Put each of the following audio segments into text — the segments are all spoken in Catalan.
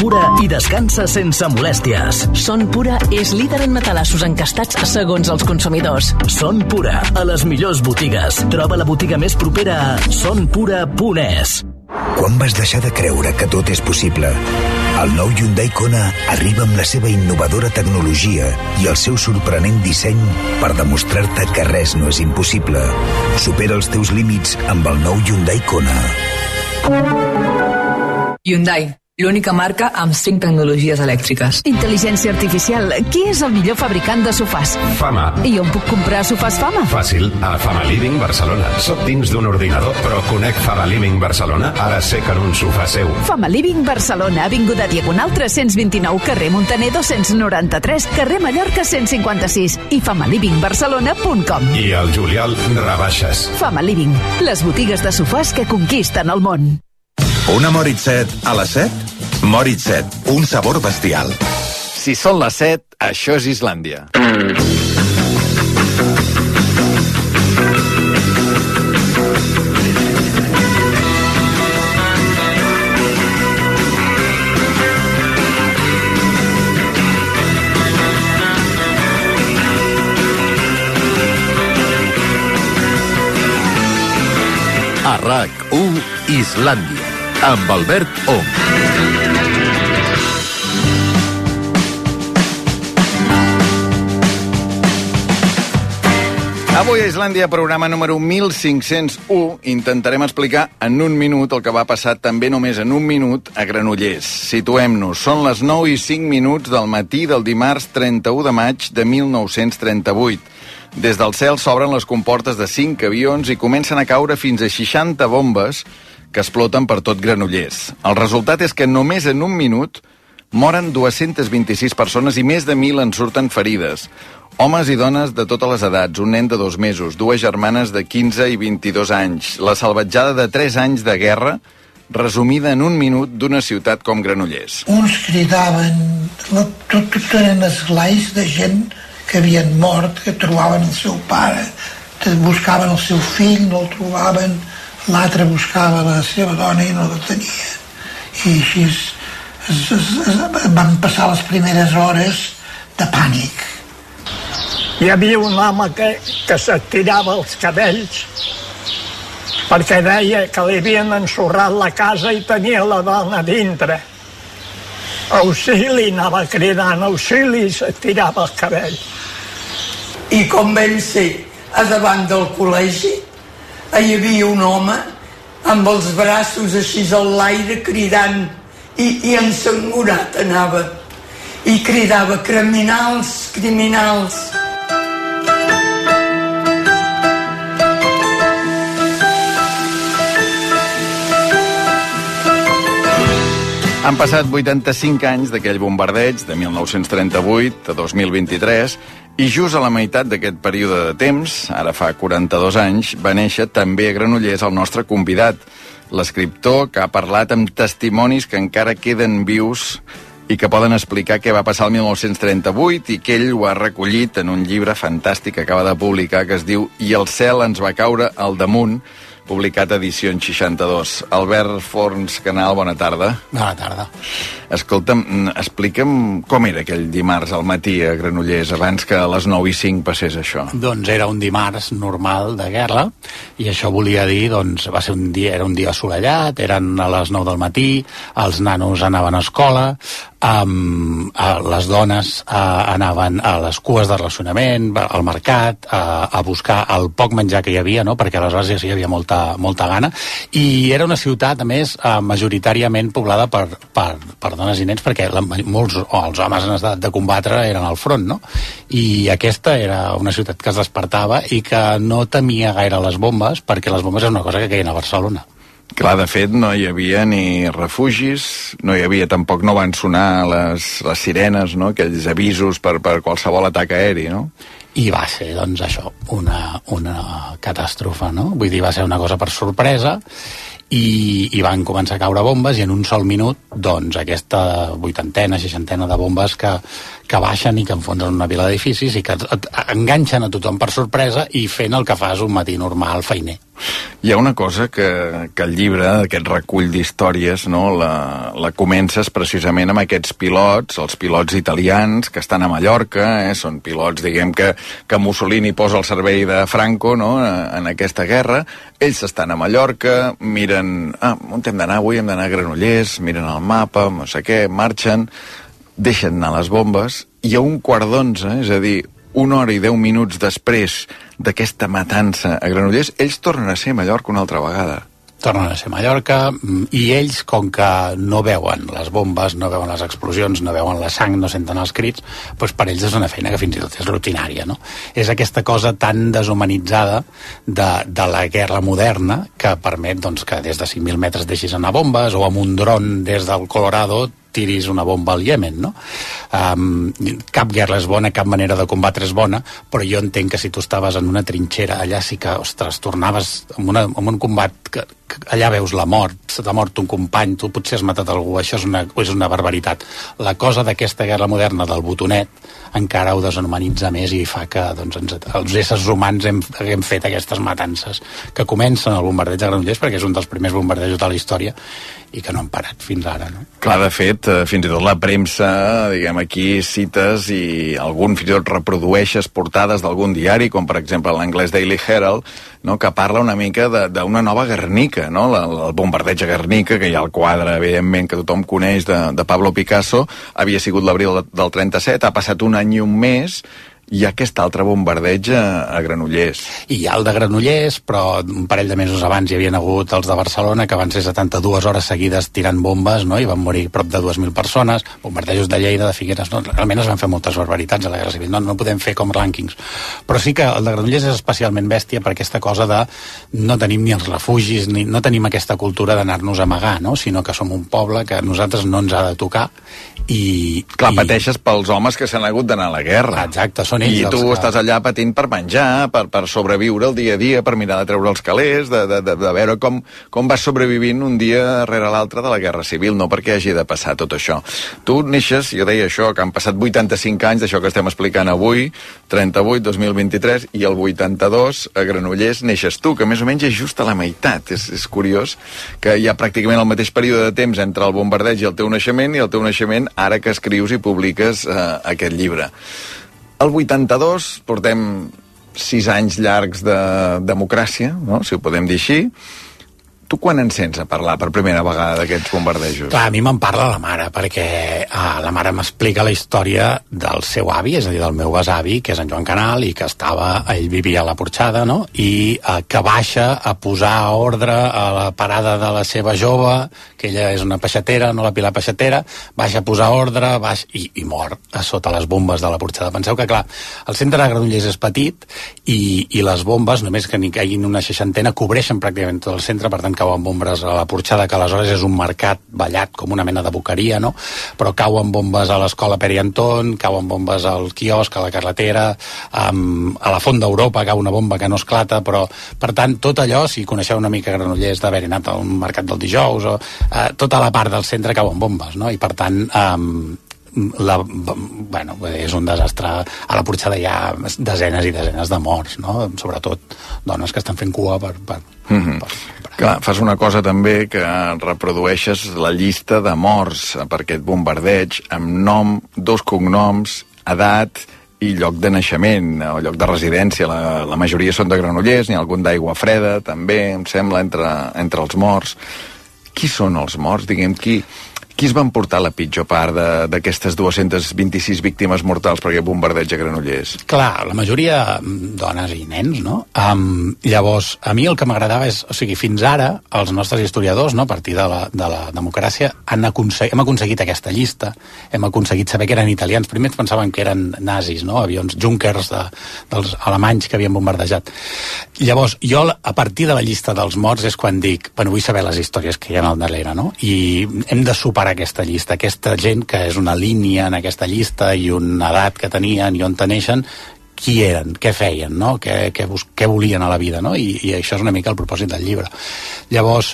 Pura i descansa sense molèsties. Son Pura és líder en matalassos encastats segons els consumidors. Son Pura, a les millors botigues. Troba la botiga més propera a sonpura.es. Quan vas deixar de creure que tot és possible? El nou Hyundai Kona arriba amb la seva innovadora tecnologia i el seu sorprenent disseny per demostrar-te que res no és impossible. Supera els teus límits amb el nou Hyundai Kona. Hyundai, l'única marca amb 5 tecnologies elèctriques. Intel·ligència artificial. Qui és el millor fabricant de sofàs? Fama. I on puc comprar sofàs Fama? Fàcil, a Fama Living Barcelona. Soc dins d'un ordinador, però conec Fama Living Barcelona, ara sé que en un sofà seu. Fama Living Barcelona, Avinguda Diagonal 329, carrer Montaner 293, carrer Mallorca 156 i famalivingbarcelona.com. I al juliol, rebaixes. Fama Living, les botigues de sofàs que conquisten el món. Una Moritz-7 a les 7? Moritz-7, un sabor bestial. Si són les 7, això és Islàndia. A RAC1 Islàndia, amb Albert Ong. Avui a Islàndia, programa número 1501, intentarem explicar en un minut el que va passar també només en un minut a Granollers. Situem-nos, són les 9 i 5 minuts del matí del dimarts 31 de maig de 1938. Des del cel s'obren les comportes de 5 avions i comencen a caure fins a 60 bombes que exploten per tot Granollers. El resultat és que només en un minut moren 226 persones i més de 1.000 en surten ferides. Homes i dones de totes les edats, un nen de dos mesos, dues germanes de 15 i 22 anys, la salvatjada de 3 anys de guerra, resumida en un minut d'una ciutat com Granollers. Uns cridaven, tot, tot eren esglais de gent que havien mort, que trobaven el seu pare, buscaven el seu fill, no el trobaven, l'altre buscava la seva dona i no la tenia. I així es, es, es, es, van passar les primeres hores de pànic. Hi havia un home que, que s'estirava els cabells perquè deia que li havien ensorrat la casa i tenia la dona dintre. Auxili, anava cridant, auxili, s'estirava els cabells. I com vam ser a davant del col·legi, hi havia un home amb els braços així a l'aire cridant i, i ensangonat anava i cridava criminals, criminals. Han passat 85 anys d'aquell bombardeig de 1938 a 2023 i just a la meitat d'aquest període de temps, ara fa 42 anys, va néixer també a Granollers el nostre convidat, l'escriptor que ha parlat amb testimonis que encara queden vius i que poden explicar què va passar el 1938 i que ell ho ha recollit en un llibre fantàstic que acaba de publicar que es diu I el cel ens va caure al damunt, publicat a edició en 62. Albert Forns Canal, bona tarda. Bona tarda. Escolta'm, mm, explica'm com era aquell dimarts al matí a Granollers, abans que a les 9 i 5 passés això. Doncs era un dimarts normal de guerra i això volia dir, doncs, va ser un dia, era un dia assolellat, eren a les 9 del matí, els nanos anaven a escola, um, a les dones uh, anaven a les cues de racionament, al mercat, a, a buscar el poc menjar que hi havia, no? perquè aleshores ja hi havia molta, molta gana, i era una ciutat, a més, uh, majoritàriament poblada per, per, per dones i nens, perquè la, molts, o els homes en estat de combatre eren al front, no? I aquesta era una ciutat que es despertava i que no temia gaire les bombes, perquè les bombes és una cosa que queien a Barcelona. Clar, de fet, no hi havia ni refugis, no hi havia tampoc, no van sonar les, les sirenes, no? aquells avisos per, per qualsevol atac aeri, no? I va ser, doncs, això, una, una catàstrofe, no? Vull dir, va ser una cosa per sorpresa i, i van començar a caure bombes i en un sol minut, doncs, aquesta vuitantena, seixantena de bombes que, que baixen i que enfonsen una vila d'edificis i que et, enganxen a tothom per sorpresa i fent el que fas un matí normal feiner. Hi ha una cosa que, que el llibre, aquest recull d'històries, no, la, la comences precisament amb aquests pilots, els pilots italians que estan a Mallorca, eh, són pilots, diguem, que, que Mussolini posa al servei de Franco no, en aquesta guerra. Ells estan a Mallorca, miren, ah, on hem d'anar avui? Hem d'anar a Granollers, miren el mapa, no sé què, marxen, deixen anar les bombes, i a un quart d'onze, és a dir, una hora i deu minuts després d'aquesta matança a Granollers, ells tornen a ser a Mallorca una altra vegada tornen a ser Mallorca mm, i ells, com que no veuen les bombes, no veuen les explosions, no veuen la sang, no senten els crits, doncs per ells és una feina que fins i tot és rutinària. No? És aquesta cosa tan deshumanitzada de, de la guerra moderna que permet doncs, que des de 5.000 metres deixis anar bombes o amb un dron des del Colorado tiris una bomba al Iemen, no? Um, cap guerra és bona, cap manera de combatre és bona, però jo entenc que si tu estaves en una trinxera, allà sí que, ostres, tornaves amb, una, amb un combat que, que allà veus la mort, se t'ha mort un company, tu potser has matat algú, això és una, és una barbaritat. La cosa d'aquesta guerra moderna del botonet encara ho deshumanitza més i fa que doncs, ens, els éssers humans hem, hem fet aquestes matances que comencen el bombardeig de Granollers perquè és un dels primers bombardejos de la història i que no han parat fins ara. No? Clar, de fet, eh, fins i tot la premsa, diguem aquí, cites i algun fins i tot reprodueixes portades d'algun diari, com per exemple l'anglès Daily Herald, no, que parla una mica d'una nova Guernica, no? La, el bombardeig a Guernica, que hi ha el quadre, evidentment, que tothom coneix de, de Pablo Picasso, havia sigut l'abril del 37, ha passat un any i un mes, hi ha aquest altre bombardeig a, a Granollers. I hi ha el de Granollers, però un parell de mesos abans hi havien hagut els de Barcelona, que van ser 72 hores seguides tirant bombes, no? i van morir prop de 2.000 persones, bombardejos de Lleida, de Figueres, no? realment es van fer moltes barbaritats a la Guerra Civil, no, no podem fer com rànquings. Però sí que el de Granollers és especialment bèstia per aquesta cosa de no tenim ni els refugis, ni, no tenim aquesta cultura d'anar-nos a amagar, no? sinó que som un poble que a nosaltres no ens ha de tocar i... Clar, i... pateixes pels homes que s'han hagut d'anar a la guerra. Exacte, són ells I tu que... estàs allà patint per menjar, per, per sobreviure el dia a dia, per mirar de treure els calés, de, de, de, de veure com, com vas sobrevivint un dia rere l'altre de la Guerra Civil, no perquè hagi de passar tot això. Tu neixes, jo deia això, que han passat 85 anys d'això que estem explicant avui, 38, 2023, i el 82, a Granollers, neixes tu, que més o menys és just a la meitat. És, és curiós que hi ha pràcticament el mateix període de temps entre el bombardeig i el teu naixement, i el teu naixement ara que escrius i publiques eh, aquest llibre. El 82 portem sis anys llargs de democràcia, no? si ho podem dir així, Tu quan en sents a parlar per primera vegada d'aquests bombardejos? Clar, a mi me'n parla la mare, perquè ah, la mare m'explica la història del seu avi, és a dir, del meu besavi, que és en Joan Canal, i que estava, ell vivia a la Porxada, no?, i eh, que baixa a posar ordre a la parada de la seva jove, que ella és una peixatera, no la Pilar Peixatera, baixa a posar ordre, baix, i, i mor a sota les bombes de la Porxada. Penseu que, clar, el centre de Granollers és petit i, i les bombes, només que n'hi caiguin una seixantena, cobreixen pràcticament tot el centre, per tant, cauen bombes a la Porxada, que aleshores és un mercat ballat com una mena de boqueria, no? però cauen bombes a l'escola Peri Anton, cauen bombes al quiosc, a la carretera, um, a la Font d'Europa cau una bomba que no esclata, però, per tant, tot allò, si coneixeu una mica Granollers d'haver anat a un mercat del dijous, o, uh, tota la part del centre cauen bombes, no? i per tant, um, la, bueno, és un desastre a la Porxada hi ha desenes i desenes de morts no? sobretot dones que estan fent cua per, per, mm -hmm. per, per... Clar, fas una cosa també que reprodueixes la llista de morts per aquest bombardeig amb nom, dos cognoms edat i lloc de naixement o lloc de residència. La, la majoria són de Granollers, n'hi ha algun d'aigua freda, també, em sembla, entre, entre els morts. Qui són els morts? Diguem, qui, qui es van portar la pitjor part d'aquestes 226 víctimes mortals per aquest bombardeig a Granollers? Clar, la majoria mm, dones i nens, no? Um, llavors, a mi el que m'agradava és, o sigui, fins ara, els nostres historiadors, no, a partir de la, de la democràcia, han aconseguit, hem aconseguit aquesta llista, hem aconseguit saber que eren italians. Primer pensaven que eren nazis, no? Avions Junkers de, dels alemanys que havien bombardejat. Llavors, jo, a partir de la llista dels morts, és quan dic, bueno, vull saber les històries que hi ha al darrere, no? I hem de superar aquesta llista. Aquesta gent que és una línia en aquesta llista i una edat que tenien i on teneixen, qui eren, què feien, no? què, què, què volien a la vida, no? I, i això és una mica el propòsit del llibre. Llavors,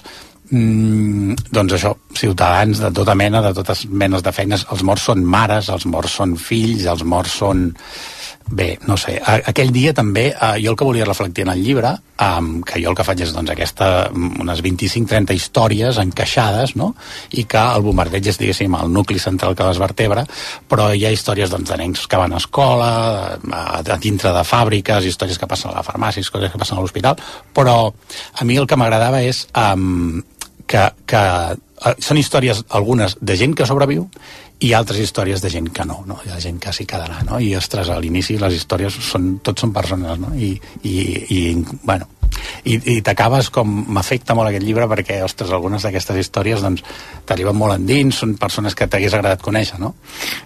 mm, doncs això, ciutadans de tota mena, de totes menes de feines, els morts són mares, els morts són fills, els morts són bé, no sé, aquell dia també, uh, jo el que volia reflectir en el llibre, um, que jo el que faig és doncs, aquesta, unes 25-30 històries encaixades, no? i que el bombardeig és, diguéssim, el nucli central que les vertebra, però hi ha històries doncs, de nens que van a escola, a, a dintre de fàbriques, històries que passen a la farmàcia, històries que passen a l'hospital, però a mi el que m'agradava és um, que, que uh, són històries, algunes, de gent que sobreviu i altres històries de gent que no, no? hi ha gent que s'hi quedarà, no? i ostres, a l'inici les històries són, tots són persones, no? I, i, i bueno, i, i t'acabes com m'afecta molt aquest llibre perquè, ostres, algunes d'aquestes històries doncs t'arriben molt endins, són persones que t'hagués agradat conèixer, no?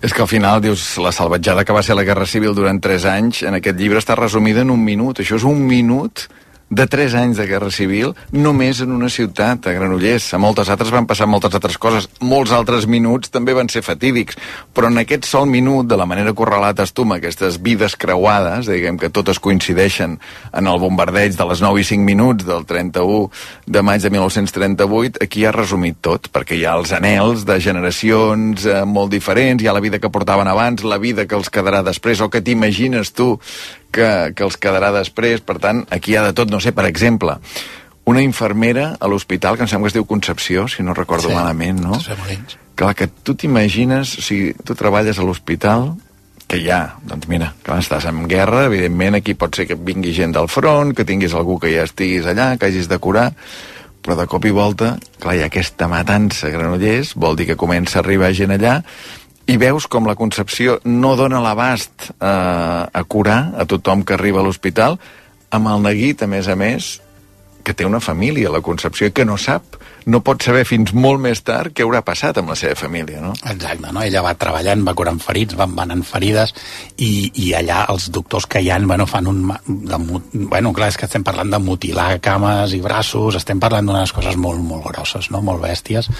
És que al final dius, la salvatjada que va ser la Guerra Civil durant 3 anys, en aquest llibre està resumida en un minut, això és un minut de 3 anys de Guerra Civil només en una ciutat, a Granollers. A moltes altres van passar moltes altres coses. Molts altres minuts també van ser fatídics. Però en aquest sol minut, de la manera que ho relates tu, amb aquestes vides creuades, diguem que totes coincideixen en el bombardeig de les 9 i 5 minuts del 31 de maig de 1938, aquí ha resumit tot, perquè hi ha els anels de generacions eh, molt diferents, hi ha la vida que portaven abans, la vida que els quedarà després, o que t'imagines tu que, que els quedarà després. Per tant, aquí hi ha de tot. No sé, per exemple, una infermera a l'hospital, que em sembla que es diu Concepció, si no recordo Sí, malament, no? Clar, que tu t'imagines, o sigui, tu treballes a l'hospital, que ja, doncs mira, clar, estàs en guerra, evidentment aquí pot ser que vingui gent del front, que tinguis algú que ja estiguis allà, que hagis de curar, però de cop i volta, clar, hi ha aquesta matança a Granollers, vol dir que comença a arribar gent allà, i veus com la Concepció no dona l'abast eh, a curar a tothom que arriba a l'hospital, amb el neguit, a més a més, que té una família, la Concepció, i que no sap, no pot saber fins molt més tard què haurà passat amb la seva família, no? Exacte, no? Ella va treballant, va curant ferits, van venant ferides, i, i allà els doctors que hi ha, bueno, fan un... De, bueno, clar, és que estem parlant de mutilar cames i braços, estem parlant d'unes coses molt, molt grosses, no? Molt bèsties.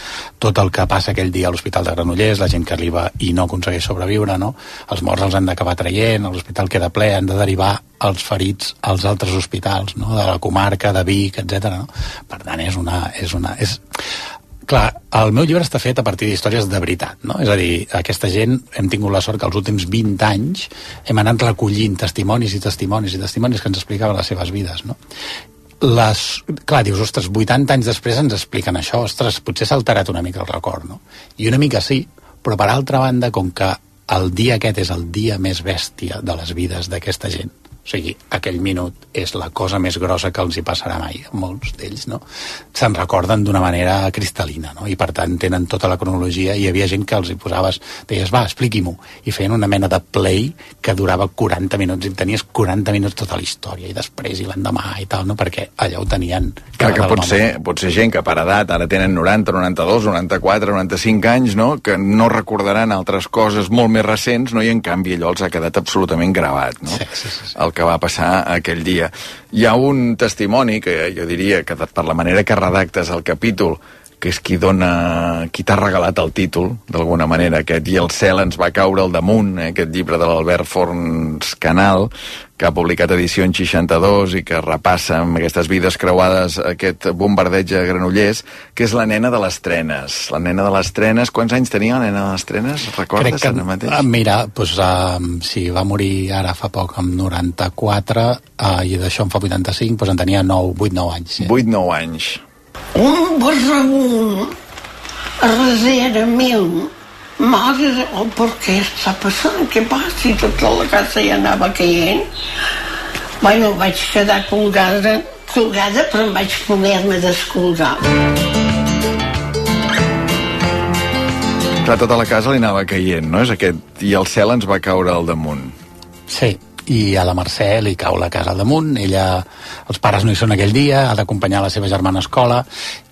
Tot el que passa aquell dia a l'Hospital de Granollers, la gent que arriba i no aconsegueix sobreviure, no? Els morts els han d'acabar traient, l'hospital queda ple, han de derivar els ferits als altres hospitals, no? De la comarca, de Vic, etc. No? Per tant, és una... És una és... Clar, el meu llibre està fet a partir d'històries de veritat, no? És a dir, aquesta gent hem tingut la sort que els últims 20 anys hem anat recollint testimonis i testimonis i testimonis que ens explicaven les seves vides, no? les, clar, dius, ostres, 80 anys després ens expliquen això, ostres, potser s'ha alterat una mica el record, no? I una mica sí, però per altra banda, com que el dia aquest és el dia més bèstia de les vides d'aquesta gent, o sigui, aquell minut és la cosa més grossa que els hi passarà mai, a molts d'ells, no? Se'n recorden d'una manera cristal·lina, no? I per tant tenen tota la cronologia i hi havia gent que els hi posaves, deies, va, expliqui-m'ho, i feien una mena de play que durava 40 minuts i tenies 40 minuts tota la història i després i l'endemà i tal, no? Perquè allà ho tenien Clar que pot ser, pot ser gent que per edat ara tenen 90, 92, 94, 95 anys, no? que no recordaran altres coses molt més recents, no? i en canvi allò els ha quedat absolutament gravat, no? Sí, sí, sí, sí. el que va passar aquell dia. Hi ha un testimoni que jo diria que per la manera que redactes el capítol que és qui dona, qui t'ha regalat el títol, d'alguna manera, aquest I el cel ens va caure al damunt, eh, aquest llibre de l'Albert Forns Canal, que ha publicat edició en 62 i que repassa amb aquestes vides creuades aquest bombardeig a Granollers, que és la nena de les trenes. La nena de les trenes, quants anys tenia la nena de les trenes? Recordes Crec que, ara mateix? ah, mira, doncs, uh, sí, va morir ara fa poc, amb 94, uh, i d'això en fa 85, doncs en tenia 9, 8-9 anys. Sí. 8-9 anys. Un barrabón darrere meu. Mare, oh, per què està passant? Què passa? Si tota la casa ja anava caient. Bueno, vaig quedar colgada, colgada però em vaig poder-me descolgar. Clar, tota la casa li anava caient, no? És aquest... I el cel ens va caure al damunt. Sí, i a la Mercè li cau la casa al damunt, ella, els pares no hi són aquell dia, ha d'acompanyar la seva germana a escola,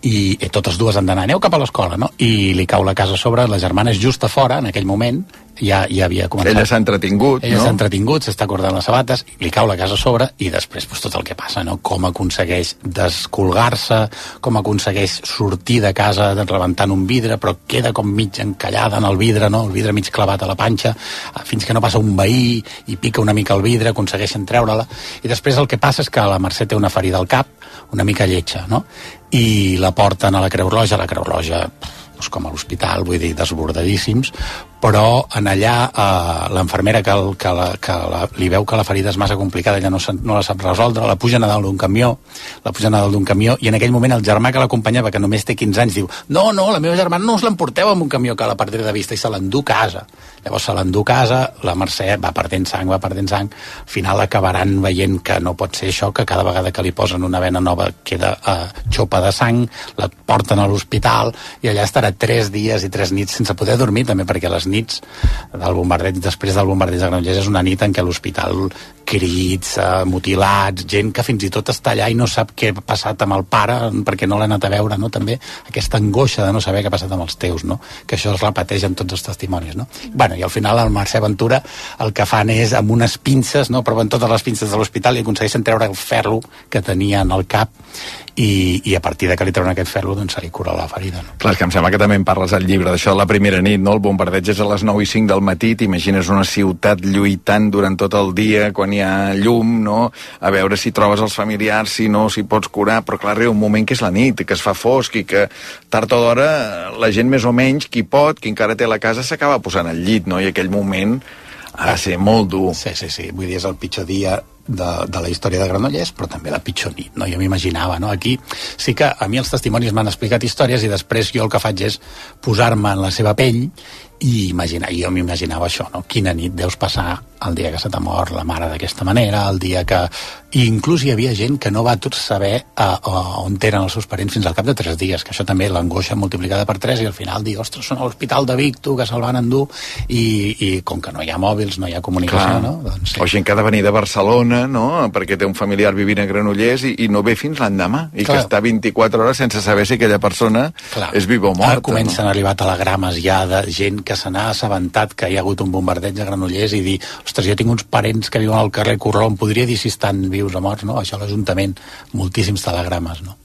i, i totes dues han d'anar, aneu cap a l'escola, no? I li cau la casa a sobre, la germana és just a fora, en aquell moment, ja, ja havia començat... Ella s'ha entretingut, Ella no? s'ha entretingut, s'està cordant les sabates, li cau la casa a sobre i després pues, tot el que passa, no? com aconsegueix descolgar-se, com aconsegueix sortir de casa rebentant un vidre, però queda com mig encallada en el vidre, no? el vidre mig clavat a la panxa, fins que no passa un veí i pica una mica el vidre, aconsegueixen treure-la, i després el que passa és que la Mercè té una ferida al cap, una mica lletja, no? i la porten a la Creu Roja, la Creu Roja doncs com a l'hospital, vull dir, desbordadíssims, però en allà eh, l'infermera que, el, que, la, que la, li veu que la ferida és massa complicada, ella no, no la sap resoldre, la puja a dalt d'un camió, la puja a dalt d'un camió, i en aquell moment el germà que l'acompanyava, que només té 15 anys, diu no, no, la meva germana no us l'emporteu amb un camió que la perdré de vista, i se l'endú a casa. Llavors se l'endú a casa, la Mercè va perdent sang, va perdent sang, al final acabaran veient que no pot ser això, que cada vegada que li posen una vena nova queda eh, xopa de sang, la porten a l'hospital, i allà estarà tres dies i tres nits sense poder dormir, també perquè les nits del bombardeig, després del bombardeig de Granollers, és una nit en què l'hospital crits, eh, mutilats, gent que fins i tot està allà i no sap què ha passat amb el pare perquè no l'ha anat a veure, no? També aquesta angoixa de no saber què ha passat amb els teus, no? Que això es repeteix en tots els testimonis, no? Bueno, i al final el Mercè Ventura el que fan és amb unes pinces, no? Proven totes les pinces de l'hospital i aconsegueixen treure el ferro que tenia en el cap i, i a partir de que li treuen aquest ferro doncs se li cura la ferida. No? Clar, que em sembla que també en parles al llibre d'això la primera nit, no? El bombardeig és a les 9 i 5 del matí, t'imagines una ciutat lluitant durant tot el dia, quan hi ha llum, no? A veure si trobes els familiars, si no, si pots curar, però clar, arriba un moment que és la nit, que es fa fosc i que tard o d'hora la gent més o menys, qui pot, qui encara té la casa, s'acaba posant al llit, no? I aquell moment ha de ser molt dur. Sí, sí, sí. Vull dir, és el pitjor dia de, de la història de Granollers, però també la pitjor nit, no? Jo m'imaginava, no? Aquí sí que a mi els testimonis m'han explicat històries i després jo el que faig és posar-me en la seva pell i imaginar, jo m'imaginava això, no? Quina nit deus passar el dia que se t'ha mort la mare d'aquesta manera, el dia que... I inclús hi havia gent que no va tot saber a, a, on eren els seus parents fins al cap de tres dies, que això també l'angoixa multiplicada per tres i al final dir, ostres, són a l'Hospital de Vic, tu, que se'l van endur, i, i com que no hi ha mòbils, no hi ha comunicació, Clar. no? Doncs, sí. O gent que ha de venir de Barcelona, no?, perquè té un familiar vivint a Granollers i, i no ve fins l'endemà, i Clar. que està 24 hores sense saber si aquella persona Clar. és viva o morta. Ara comencen a arribar telegrames ja de gent que se n'ha assabentat que hi ha hagut un bombardeig a Granollers i dir, ostres, jo tinc uns parents que viuen al carrer Corró, em podria dir si estan vius o morts, no? Això l'Ajuntament, moltíssims telegrames, no?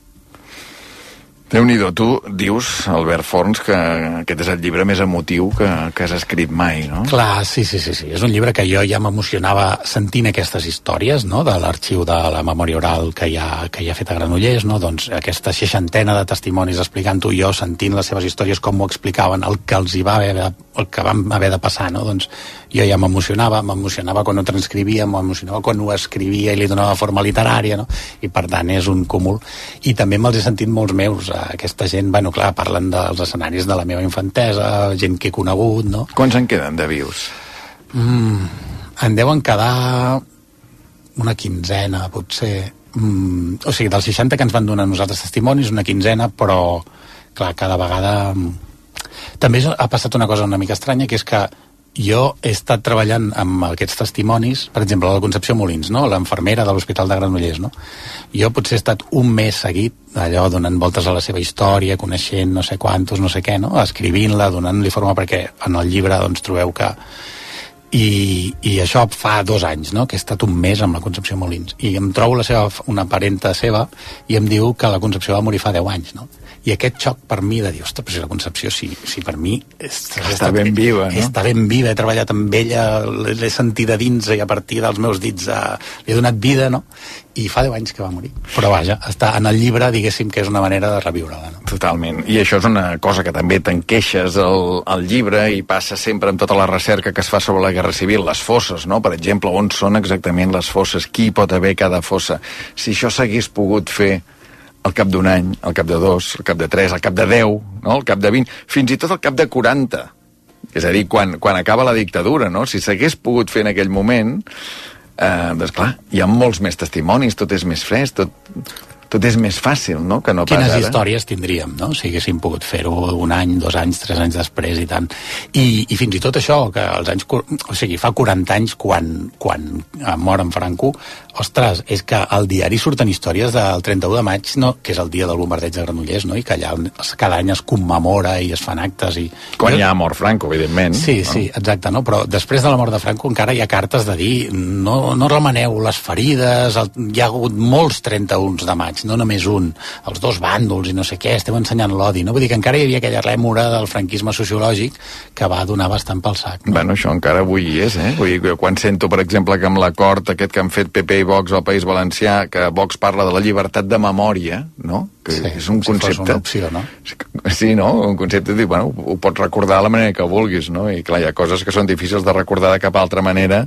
Déu nhi tu dius, Albert Forns, que aquest és el llibre més emotiu que, que has escrit mai, no? Clar, sí, sí, sí, sí. És un llibre que jo ja m'emocionava sentint aquestes històries, no?, de l'arxiu de la memòria oral que hi ha, que hi ha fet a Granollers, no?, doncs aquesta seixantena de testimonis explicant-ho jo, sentint les seves històries, com ho explicaven, el que els hi va haver, el que vam haver de passar, no?, doncs jo ja m'emocionava, m'emocionava quan ho transcrivia, m'emocionava quan ho escrivia i li donava forma literària, no?, i per tant és un cúmul. I també me'ls he sentit molts meus, eh, aquesta gent, bueno, clar, parlen dels escenaris de la meva infantesa, gent que he conegut, no? Quants en queden de vius? Mm, en deuen quedar una quinzena, potser. Mm, o sigui, dels 60 que ens van donar nosaltres testimonis, una quinzena, però, clar, cada vegada... mm, També ha passat una cosa una mica estranya, que és que jo he estat treballant amb aquests testimonis, per exemple, la Concepció Molins, no? l'enfermera de l'Hospital de Granollers. No? Jo potser he estat un mes seguit, allò donant voltes a la seva història, coneixent no sé quantos, no sé què, no? escrivint-la, donant-li forma, perquè en el llibre doncs, trobeu que i, i això fa dos anys, no? que he estat un mes amb la Concepció Molins i em trobo la seva, una parenta seva i em diu que la Concepció va morir fa 10 anys no? I aquest xoc per mi de dir, ostres, però si la Concepció, si, si per mi... És, Està ben viva, no? Està ben viva, he treballat amb ella, l'he sentit a dins i a partir dels meus dits eh, li he donat vida, no? I fa 10 anys que va morir. Però vaja, està en el llibre, diguéssim, que és una manera de reviure-la, no? Totalment. I això és una cosa que també t'enqueixes al, al llibre i passa sempre amb tota la recerca que es fa sobre la Guerra Civil, les fosses, no? Per exemple, on són exactament les fosses? Qui pot haver cada fossa? Si això s'hagués pogut fer al cap d'un any, al cap de dos, al cap de tres, al cap de deu, no? al cap de vint, fins i tot al cap de 40. És a dir, quan, quan acaba la dictadura, no? Si s'hagués pogut fer en aquell moment, eh, doncs clar, hi ha molts més testimonis, tot és més fresc, tot, tot és més fàcil, no?, que no Quines pas ara. històries tindríem, no?, si haguéssim pogut fer-ho un any, dos anys, tres anys després i tant. I, i fins i tot això, que els anys... O sigui, fa 40 anys, quan, quan mor en Franco, ostres, és que al diari surten històries del 31 de maig, no, que és el dia del bombardeig de Granollers, no?, i que allà cada any es commemora i es fan actes i... Quan hi ha mort Franco, evidentment. Sí, no? sí, exacte, no? Però després de la mort de Franco encara hi ha cartes de dir no, no remeneu les ferides, el, hi ha hagut molts 31 de maig, no només un, els dos bàndols i no sé què, esteu ensenyant l'odi, no? Vull dir que encara hi havia aquella rèmora del franquisme sociològic que va donar bastant pel sac. No? Bueno, això encara avui hi és, eh? Vull dir, quan sento, per exemple, que amb l'acord aquest que han fet PP Vox al País Valencià, que Vox parla de la llibertat de memòria, no? Que Sí, és un com si concepte... una opció, no? Sí, no? Un concepte, de bueno, ho pots recordar de la manera que vulguis, no? I clar, hi ha coses que són difícils de recordar de cap altra manera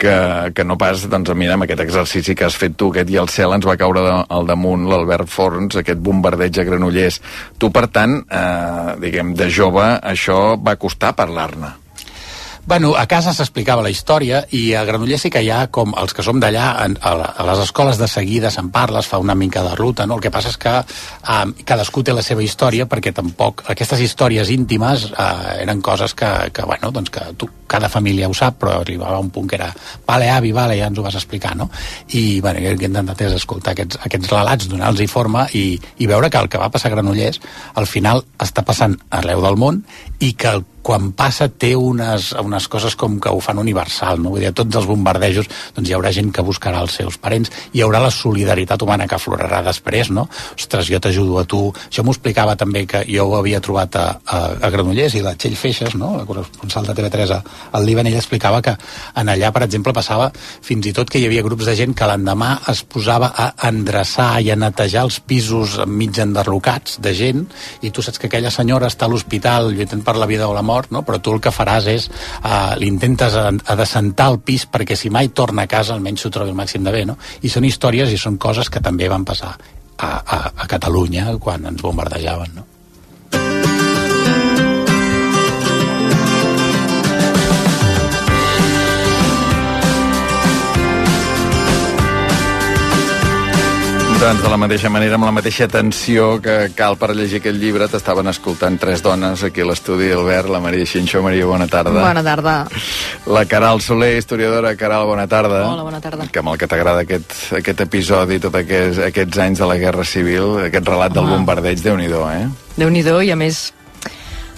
que, que no pas, doncs mira, amb aquest exercici que has fet tu, aquest i el cel ens va caure de, al damunt l'Albert Forns, aquest bombardeig a Granollers. Tu, per tant, eh, diguem, de jove, això va costar parlar-ne. Bueno, a casa s'explicava la història i a Granollers sí que hi ha, com els que som d'allà, a, a les escoles de seguida se'n parla, es fa una mica de ruta, no? El que passa és que um, cadascú té la seva història perquè tampoc aquestes històries íntimes uh, eren coses que, que, bueno, doncs que tu, cada família ho sap, però arribava un punt que era vale, avi, vale, ja ens ho vas explicar, no? I, bueno, el que he intentat és escoltar aquests, aquests relats, donar-los forma i, i veure que el que va passar a Granollers al final està passant arreu del món i que quan passa té unes, unes coses com que ho fan universal, no? Vull dir, tots els bombardejos doncs hi haurà gent que buscarà els seus parents, hi haurà la solidaritat humana que aflorarà després, no? Ostres, jo t'ajudo a tu. Això m'ho explicava també que jo ho havia trobat a, a, a Granollers i la Txell Feixes, no? la corresponsal de TV3 a- al Líban, ella explicava que en allà, per exemple, passava fins i tot que hi havia grups de gent que l'endemà es posava a endreçar i a netejar els pisos mig enderrocats de gent i tu saps que aquella senyora està a l'hospital lluitant per la vida o la mort, no? però tu el que faràs és uh, l'intentes a, a descentar el pis perquè si mai torna a casa almenys s'ho trobi el màxim de bé, no? I són històries i són coses que també van passar a, a, a Catalunya quan ens bombardejaven, no? Doncs de la mateixa manera, amb la mateixa atenció que cal per llegir aquest llibre, t'estaven escoltant tres dones aquí a l'estudi, Albert, la Maria Xinxó. Maria, bona tarda. Bona tarda. La Caral Soler, historiadora. Caral, bona tarda. Hola, bona tarda. Que amb el que t'agrada aquest, aquest episodi, tots aquests, aquests anys de la Guerra Civil, aquest relat del Home. bombardeig, déu nhi eh? déu nhi i a més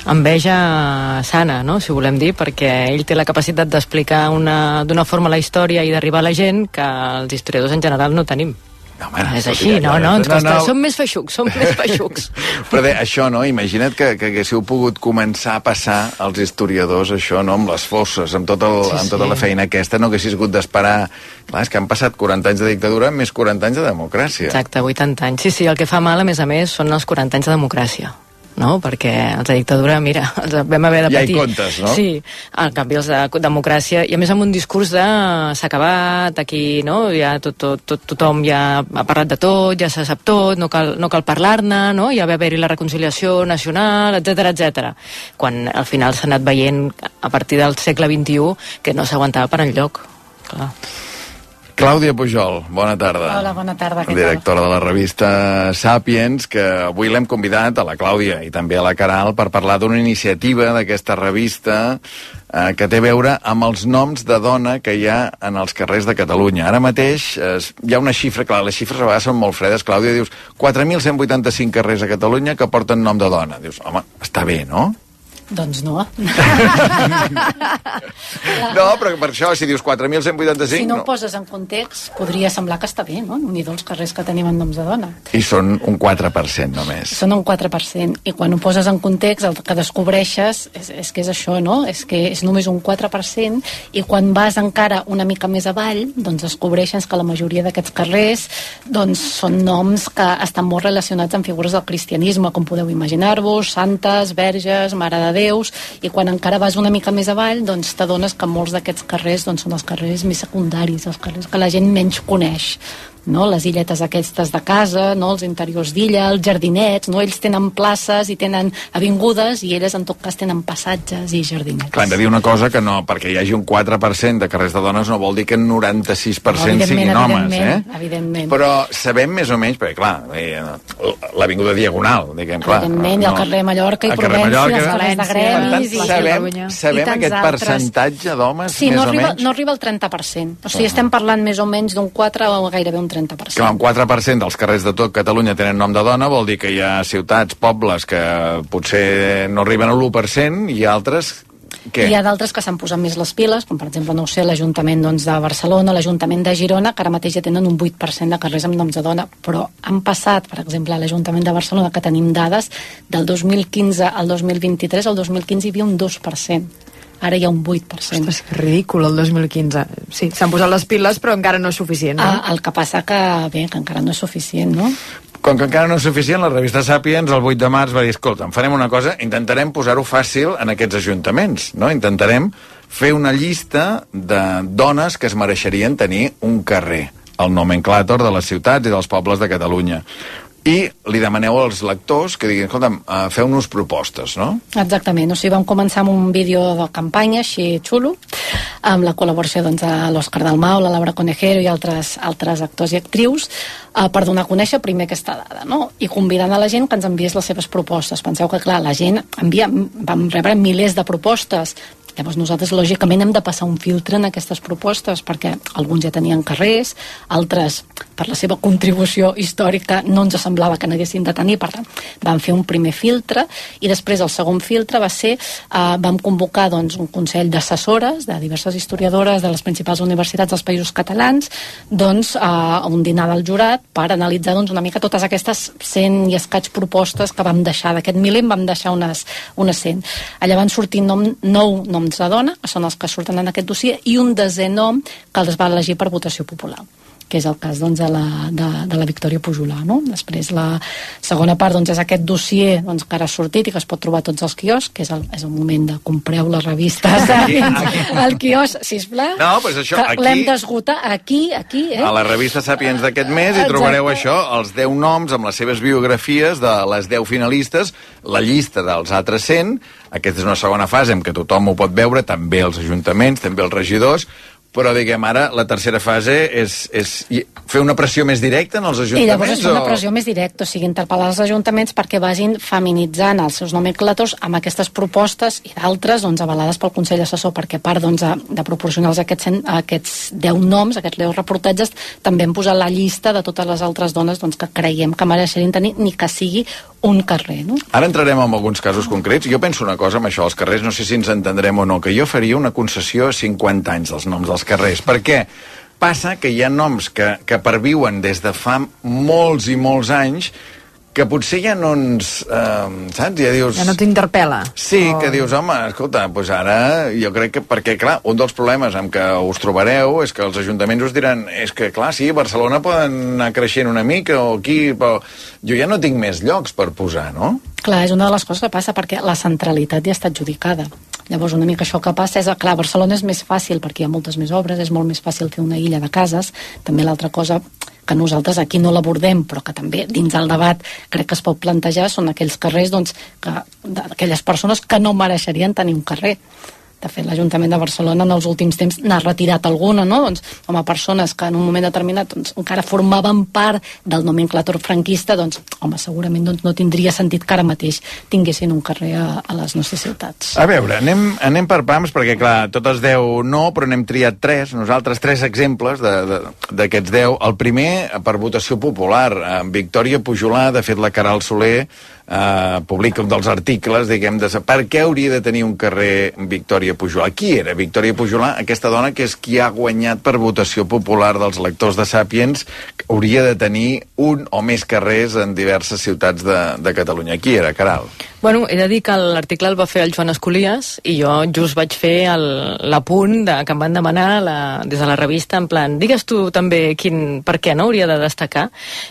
enveja sana, no? si volem dir, perquè ell té la capacitat d'explicar una- d'una forma la història i d'arribar a la gent que els historiadors en general no tenim. No, home, és així, no, no, ens no, costa, no. som més feixucs, som més feixucs. Però bé, això, no? Imagina't que, que haguéssiu pogut començar a passar els historiadors, això, no? Amb les fosses, amb, tot el, Sí, amb tota sí. la feina aquesta, no haguessis hagut d'esperar... Clar, és que han passat 40 anys de dictadura més 40 anys de democràcia. Exacte, 80 anys. Sí, sí, el que fa mal, a més a més, són els 40 anys de democràcia no? perquè els de dictadura, mira, els vam haver de Ja hi patir. comptes, no? Sí, en canvi els de democràcia, i a més amb un discurs de s'ha acabat, aquí, no? Ja tot, tot, tot, tothom ja ha parlat de tot, ja se sap tot, no cal, no cal parlar-ne, no? Ja va haver-hi la reconciliació nacional, etc etc. Quan al final s'ha anat veient a partir del segle XXI que no s'aguantava per enlloc. Clar. Clàudia Pujol, bona tarda. Hola, bona tarda, què tal? directora de la revista Sapiens, que avui l'hem convidat a la Clàudia i també a la Caral per parlar d'una iniciativa d'aquesta revista eh, que té a veure amb els noms de dona que hi ha en els carrers de Catalunya. Ara mateix eh, hi ha una xifra, clar, les xifres a vegades són molt fredes, Clàudia, dius 4.185 carrers a Catalunya que porten nom de dona. Dius, home, està bé, no? Doncs no. No, però per això, si dius 4.185... si no ho poses en context, podria semblar que està bé, no? Ni dels carrers que tenim en noms de dona. I són un 4% només. Són un 4%. I quan ho poses en context, el que descobreixes és, és que és això, no? És que és només un 4%, i quan vas encara una mica més avall, doncs descobreixes que la majoria d'aquests carrers doncs, són noms que estan molt relacionats amb figures del cristianisme, com podeu imaginar-vos, santes, verges, mare de déus, i quan encara vas una mica més avall, doncs t'adones que molts d'aquests carrers doncs, són els carrers més secundaris, els carrers que la gent menys coneix no? les illetes aquestes de casa, no? els interiors d'illa, els jardinets, no? ells tenen places i tenen avingudes i elles en tot cas tenen passatges i jardinets. Clar, hem de dir una cosa que no, perquè hi hagi un 4% de carrers de dones no vol dir que el 96% siguin homes, eh? evidentment, evidentment. Però sabem més o menys, perquè clar, eh, l'Avinguda Diagonal, diguem, clar. evidentment, i el carrer Mallorca i Provença, Mallorca. els carrers de Per tant, gremis i, sabem, i sabem tants aquest altres. percentatge d'homes, Sí, més no o arriba, menys? no arriba al 30%. O sigui, estem parlant més o menys d'un 4 o gairebé un 30%. Que un 4% dels carrers de tot Catalunya tenen nom de dona, vol dir que hi ha ciutats, pobles que potser no arriben a l'1% i altres què? Hi ha d'altres que s'han posat més les piles, com per exemple, no sé, l'Ajuntament doncs, de Barcelona, l'Ajuntament de Girona, que ara mateix ja tenen un 8% de carrers amb noms de dona, però han passat, per exemple, a l'Ajuntament de Barcelona, que tenim dades, del 2015 al 2023, al 2015 hi havia un 2% ara hi ha un 8%. Ostres, que ridícul el 2015. Sí, s'han posat les piles però encara no és suficient, no? Ah, el que passa que, bé, que encara no és suficient, no? Com que encara no és suficient, la revista Sapiens el 8 de març va dir, escolta, farem una cosa, intentarem posar-ho fàcil en aquests ajuntaments, no? Intentarem fer una llista de dones que es mereixerien tenir un carrer el nomenclàtor de les ciutats i dels pobles de Catalunya i li demaneu als lectors que diguin, escolta'm, uh, feu-nos propostes, no? Exactament, o sigui, vam començar amb un vídeo de campanya així xulo, amb la col·laboració doncs, de l'Òscar Dalmau, la Laura Conejero i altres, altres actors i actrius, uh, per donar a conèixer primer aquesta dada, no? I convidant a la gent que ens enviés les seves propostes. Penseu que, clar, la gent envia, vam rebre milers de propostes, Llavors nosaltres, lògicament, hem de passar un filtre en aquestes propostes, perquè alguns ja tenien carrers, altres, per la seva contribució històrica, no ens semblava que n'haguessin de tenir, per tant, vam fer un primer filtre, i després el segon filtre va ser, eh, vam convocar doncs, un consell d'assessores de diverses historiadores de les principals universitats dels països catalans, doncs, a un dinar del jurat per analitzar doncs, una mica totes aquestes 100 i escaig propostes que vam deixar, d'aquest miler en vam deixar unes, unes 100. Allà van sortir nom, nou noms noms de dona, són els que surten en aquest dossier, i un desè nom que els va elegir per votació popular que és el cas doncs, de, la, de, de la Victòria Pujolà. No? Després la segona part doncs, és aquest dossier doncs, que ara ha sortit i que es pot trobar tots els quioscs, que és el, és el moment de compreu les revistes aquí, aquí. al quiosc, sisplau. No, pues això, aquí... L'hem d'esgotar aquí, aquí. Eh? A la revista Sapiens d'aquest mes hi trobareu això, els 10 noms amb les seves biografies de les 10 finalistes, la llista dels altres 100, aquesta és una segona fase en què tothom ho pot veure, també els ajuntaments, també els regidors, però diguem ara, la tercera fase és, és fer una pressió més directa en els ajuntaments? I llavors és una pressió més directa, o sigui, interpel·lar els ajuntaments perquè vagin feminitzant els seus nomenclators amb aquestes propostes i d'altres doncs, avalades pel Consell Assessor, perquè a part doncs, de proporcionar aquests, aquests 10 noms, aquests 10 reportatges, també hem posat la llista de totes les altres dones doncs, que creiem que mereixerien tenir, ni que sigui un carrer. No? Ara entrarem en alguns casos concrets. Jo penso una cosa amb això, els carrers, no sé si ens entendrem o no, que jo faria una concessió a 50 anys dels noms dels carrers. Per què? Passa que hi ha noms que, que perviuen des de fa molts i molts anys que potser ja no ens... Eh, saps? Ja dius... Ja no t'interpel·la. Sí, o... que dius, home, escolta, doncs ara jo crec que... Perquè, clar, un dels problemes amb què us trobareu és que els ajuntaments us diran és que, clar, sí, Barcelona poden anar creixent una mica o aquí, però jo ja no tinc més llocs per posar, no? Clar, és una de les coses que passa perquè la centralitat ja està adjudicada. Llavors, una mica això que passa és, clar, Barcelona és més fàcil perquè hi ha moltes més obres, és molt més fàcil fer una illa de cases. També l'altra cosa que nosaltres aquí no l'abordem, però que també dins del debat crec que es pot plantejar, són aquells carrers doncs, que, d'aquelles persones que no mereixerien tenir un carrer de fet, l'Ajuntament de Barcelona en els últims temps n'ha retirat alguna, no? Doncs, com a persones que en un moment determinat doncs, encara formaven part del nomenclator franquista, doncs, home, segurament doncs, no tindria sentit que ara mateix tinguessin un carrer a, a les nostres ciutats. A veure, anem, anem per pams, perquè, clar, totes 10 no, però n'hem triat tres, nosaltres tres exemples d'aquests 10. El primer, per votació popular, en Victòria Pujolà, de fet, la Caral Soler, eh, publica un dels articles, diguem, de per què hauria de tenir un carrer Victòria Pujolà. Qui era Victòria Pujolà? Aquesta dona que és qui ha guanyat per votació popular dels lectors de Sàpiens, hauria de tenir un o més carrers en diverses ciutats de, de Catalunya. Qui era, Caral? Bueno, he de dir que l'article el va fer el Joan Escolies i jo just vaig fer l'apunt que em van demanar la, des de la revista en plan, digues tu també quin, per què no hauria de destacar.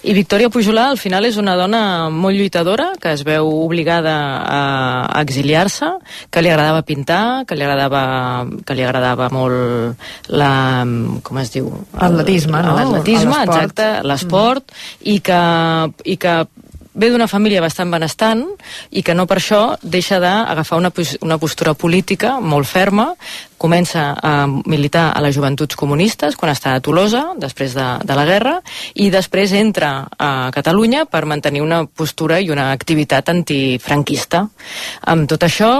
I Victòria Pujolà al final és una dona molt lluitadora que es veu obligada a, a exiliar-se, que li agradava pintar, que li agradava, que li agradava molt la... com es diu? L'atletisme, no? L'atletisme, exacte, l'esport, mm. i que, i que ve d'una família bastant benestant i que no per això deixa d'agafar una, una postura política molt ferma, comença a militar a les joventuts comunistes quan està a Tolosa, després de, de la guerra, i després entra a Catalunya per mantenir una postura i una activitat antifranquista. Amb tot això,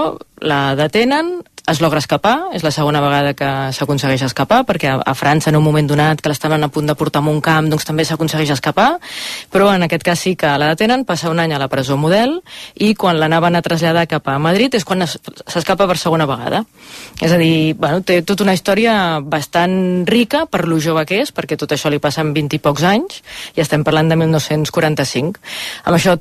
la detenen, es logra escapar, és la segona vegada que s'aconsegueix escapar, perquè a, a França en un moment donat que l'estaven a punt de portar a un camp, doncs també s'aconsegueix escapar, però en aquest cas sí que la detenen, passa un any a la presó model, i quan l'anaven a traslladar cap a Madrid és quan es- s'escapa per segona vegada. És a dir, bueno, té tota una història bastant rica per lo jove que és, perquè tot això li passa en 20 i pocs anys, i estem parlant de 1945. Amb això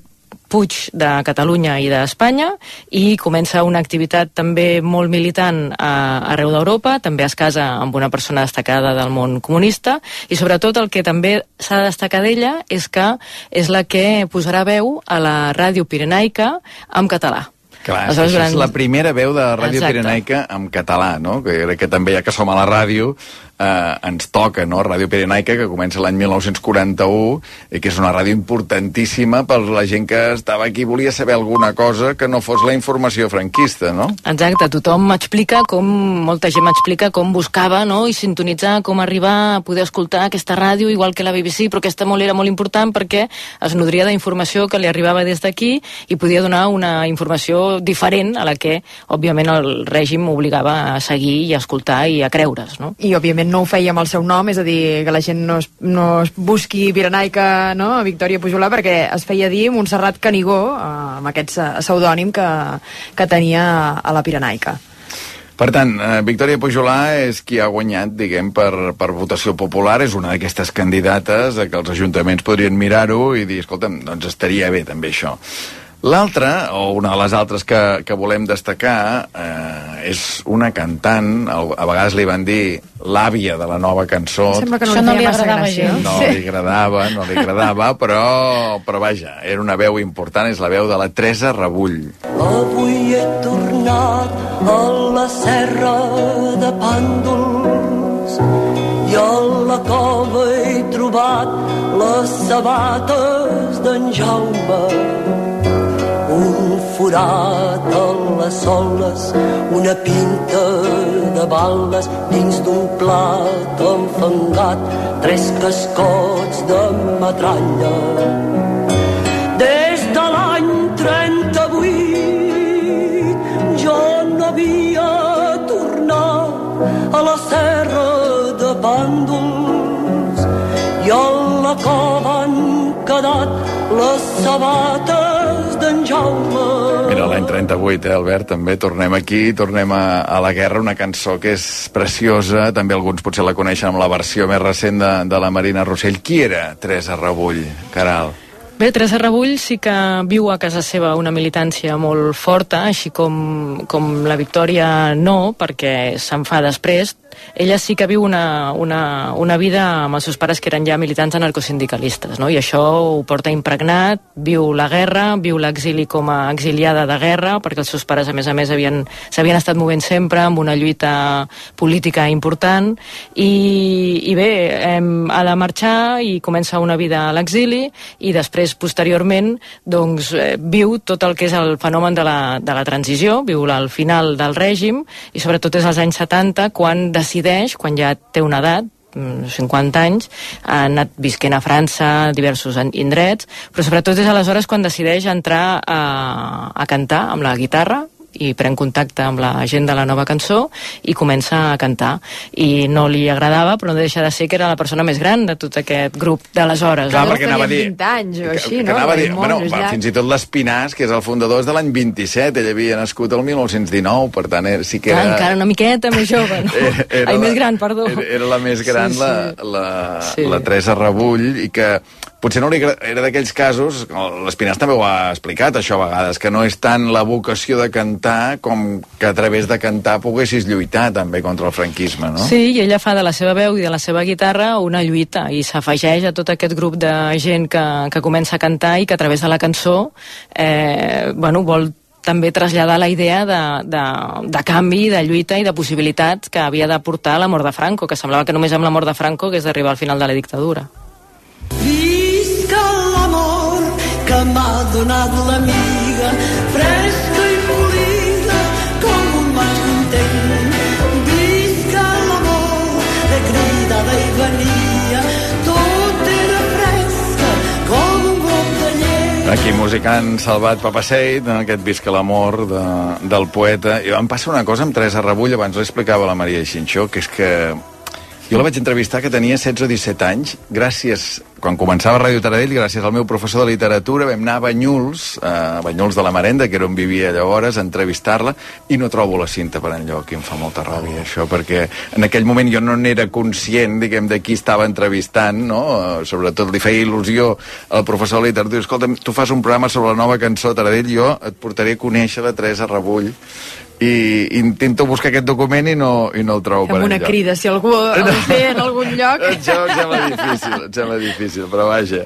Puig de Catalunya i d'Espanya i comença una activitat també molt militant a, arreu d'Europa, també es casa amb una persona destacada del món comunista i sobretot el que també s'ha de destacar d'ella és que és la que posarà veu a la ràdio pirenaica en català. Clar, és, és la primera veu de Ràdio Exacte. Pirenaica en català, no? Que crec que també, ja que som a la ràdio, eh, ens toca, no? Ràdio Pirenaica, que comença l'any 1941, i que és una ràdio importantíssima per la gent que estava aquí i volia saber alguna cosa que no fos la informació franquista, no? Exacte, tothom m'explica com, molta gent m'explica com buscava no? i sintonitzar, com arribar a poder escoltar aquesta ràdio, igual que la BBC, però aquesta molt era molt important perquè es nodria d'informació que li arribava des d'aquí i podia donar una informació diferent a la que, òbviament, el règim obligava a seguir i a escoltar i a creure's, no? I, òbviament, no ho feia amb el seu nom, és a dir, que la gent no es, no es busqui Pirenaica, no?, a Victòria Pujolà, perquè es feia dir Montserrat Canigó, eh, amb aquest pseudònim que, que tenia a la Pirenaica. Per tant, eh, Victòria Pujolà és qui ha guanyat, diguem, per, per votació popular, és una d'aquestes candidates a que els ajuntaments podrien mirar-ho i dir, escolta'm, doncs estaria bé també això. L'altra, o una de les altres que, que volem destacar, eh, és una cantant, a vegades li van dir l'àvia de la nova cançó. Sembla que no Això no li agradava gràcia. gens. No li agradava, no li agradava, però, però vaja, era una veu important, és la veu de la Teresa Rebull. Avui he tornat a la serra de Pàndols i a la cova he trobat les sabates d'en Jaume. Un forat a les soles, una pinta de bales dins d'un plat enfangat, tres cascots de metralla. Des de l'any 38 jo no havia tornat a la serra de Pàndols i a la cova han quedat les sabates d'en Jaume. Mira, l'any 38, eh, Albert, també tornem aquí, tornem a, a la guerra, una cançó que és preciosa, també alguns potser la coneixen amb la versió més recent de, de la Marina Rossell. Qui era Teresa Rebull, Caral? Bé, Teresa Rebull sí que viu a casa seva una militància molt forta, així com, com la Victòria no, perquè se'n fa després. Ella sí que viu una, una, una vida amb els seus pares que eren ja militants anarcosindicalistes, no? i això ho porta impregnat, viu la guerra, viu l'exili com a exiliada de guerra, perquè els seus pares, a més a més, havien- s'havien estat movent sempre amb una lluita política important, i, i bé, em, ha de marxar i comença una vida a l'exili, i després, posteriorment, doncs, eh, viu tot el que és el fenomen de la, de la transició, viu al final del règim, i sobretot és als anys 70, quan decideix, quan ja té una edat, mm, 50 anys, ha anat visquent a França, diversos indrets, però sobretot és aleshores quan decideix entrar a, a cantar amb la guitarra, i pren contacte amb la gent de la nova cançó i comença a cantar i no li agradava però no deixa de ser que era la persona més gran de tot aquest grup d'aleshores Clar, no? perquè anava a dir- 20 anys o així, que no? anava a dir, bueno, va, fins i tot l'Espinàs, que és el fundador, és de l'any 27, ell havia nascut el 1919, per tant, era, sí que Clar, era... encara una miqueta més jove no? Era- era Ai, la- més gran, perdó Era, era la més gran, sí. sí. La, la, Sí. la Teresa Rebull, i que potser no li era d'aquells casos, l'Espinàs també ho ha explicat això a vegades, que no és tant la vocació de cantar com que a través de cantar poguessis lluitar també contra el franquisme, no? Sí, i ella fa de la seva veu i de la seva guitarra una lluita i s'afegeix a tot aquest grup de gent que, que comença a cantar i que a través de la cançó eh, bueno, vol també traslladar la idea de, de, de canvi, de lluita i de possibilitats que havia de portar la mort de Franco, que semblava que només amb la mort de Franco hagués d'arribar al final de la dictadura. Que m'ha donat l'amiga, fresca i polida com un maig content. Visca l'amor de cridada i venia, tot era fresca com un glob de llet. Aquí musicant Salvat Papaseit, en aquest Visca l'amor de, del poeta. I em passa una cosa amb Teresa Rebull, abans ho explicava la Maria Xinxó, que és que jo la vaig entrevistar que tenia 16 o 17 anys, gràcies, quan començava Ràdio Taradell, gràcies al meu professor de literatura, vam anar a Banyuls, a Banyuls de la Marenda, que era on vivia llavors, a entrevistar-la, i no trobo la cinta per enlloc, i em fa molta ràbia això, perquè en aquell moment jo no n'era conscient, diguem, de qui estava entrevistant, no? Sobretot li feia il·lusió al professor de literatura, escolta, tu fas un programa sobre la nova cançó Taradell, jo et portaré a conèixer la Teresa Rebull, i intento buscar aquest document i no, i no el trobo per Amb una enlloc. crida, si algú el té en algun lloc... Em sembla, em sembla difícil, em sembla difícil, però vaja.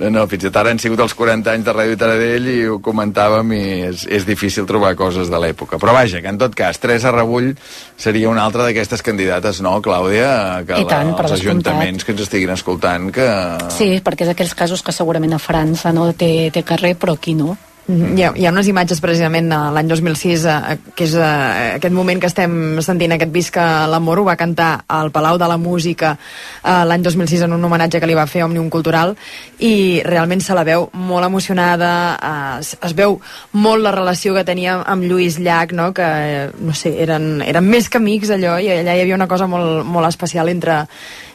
No, no, fins i tot ara han sigut els 40 anys de Ràdio Taradell i ho comentàvem i és, és difícil trobar coses de l'època. Però vaja, que en tot cas, Teresa Rebull seria una altra d'aquestes candidates, no, Clàudia? Que I tant, la, per els descomptat. ajuntaments que ens estiguin escoltant que... Sí, perquè és aquells casos que segurament a França no té, té carrer, però aquí no. Hi ha, hi ha unes imatges precisament l'any 2006 eh, que és eh, aquest moment que estem sentint aquest Visca l'amor ho va cantar al Palau de la Música eh, l'any 2006 en un homenatge que li va fer Òmnium Cultural i realment se la veu molt emocionada eh, es, es veu molt la relació que tenia amb Lluís Llach no? que eh, no sé, eren, eren més que amics allò i allà hi havia una cosa molt, molt especial entre,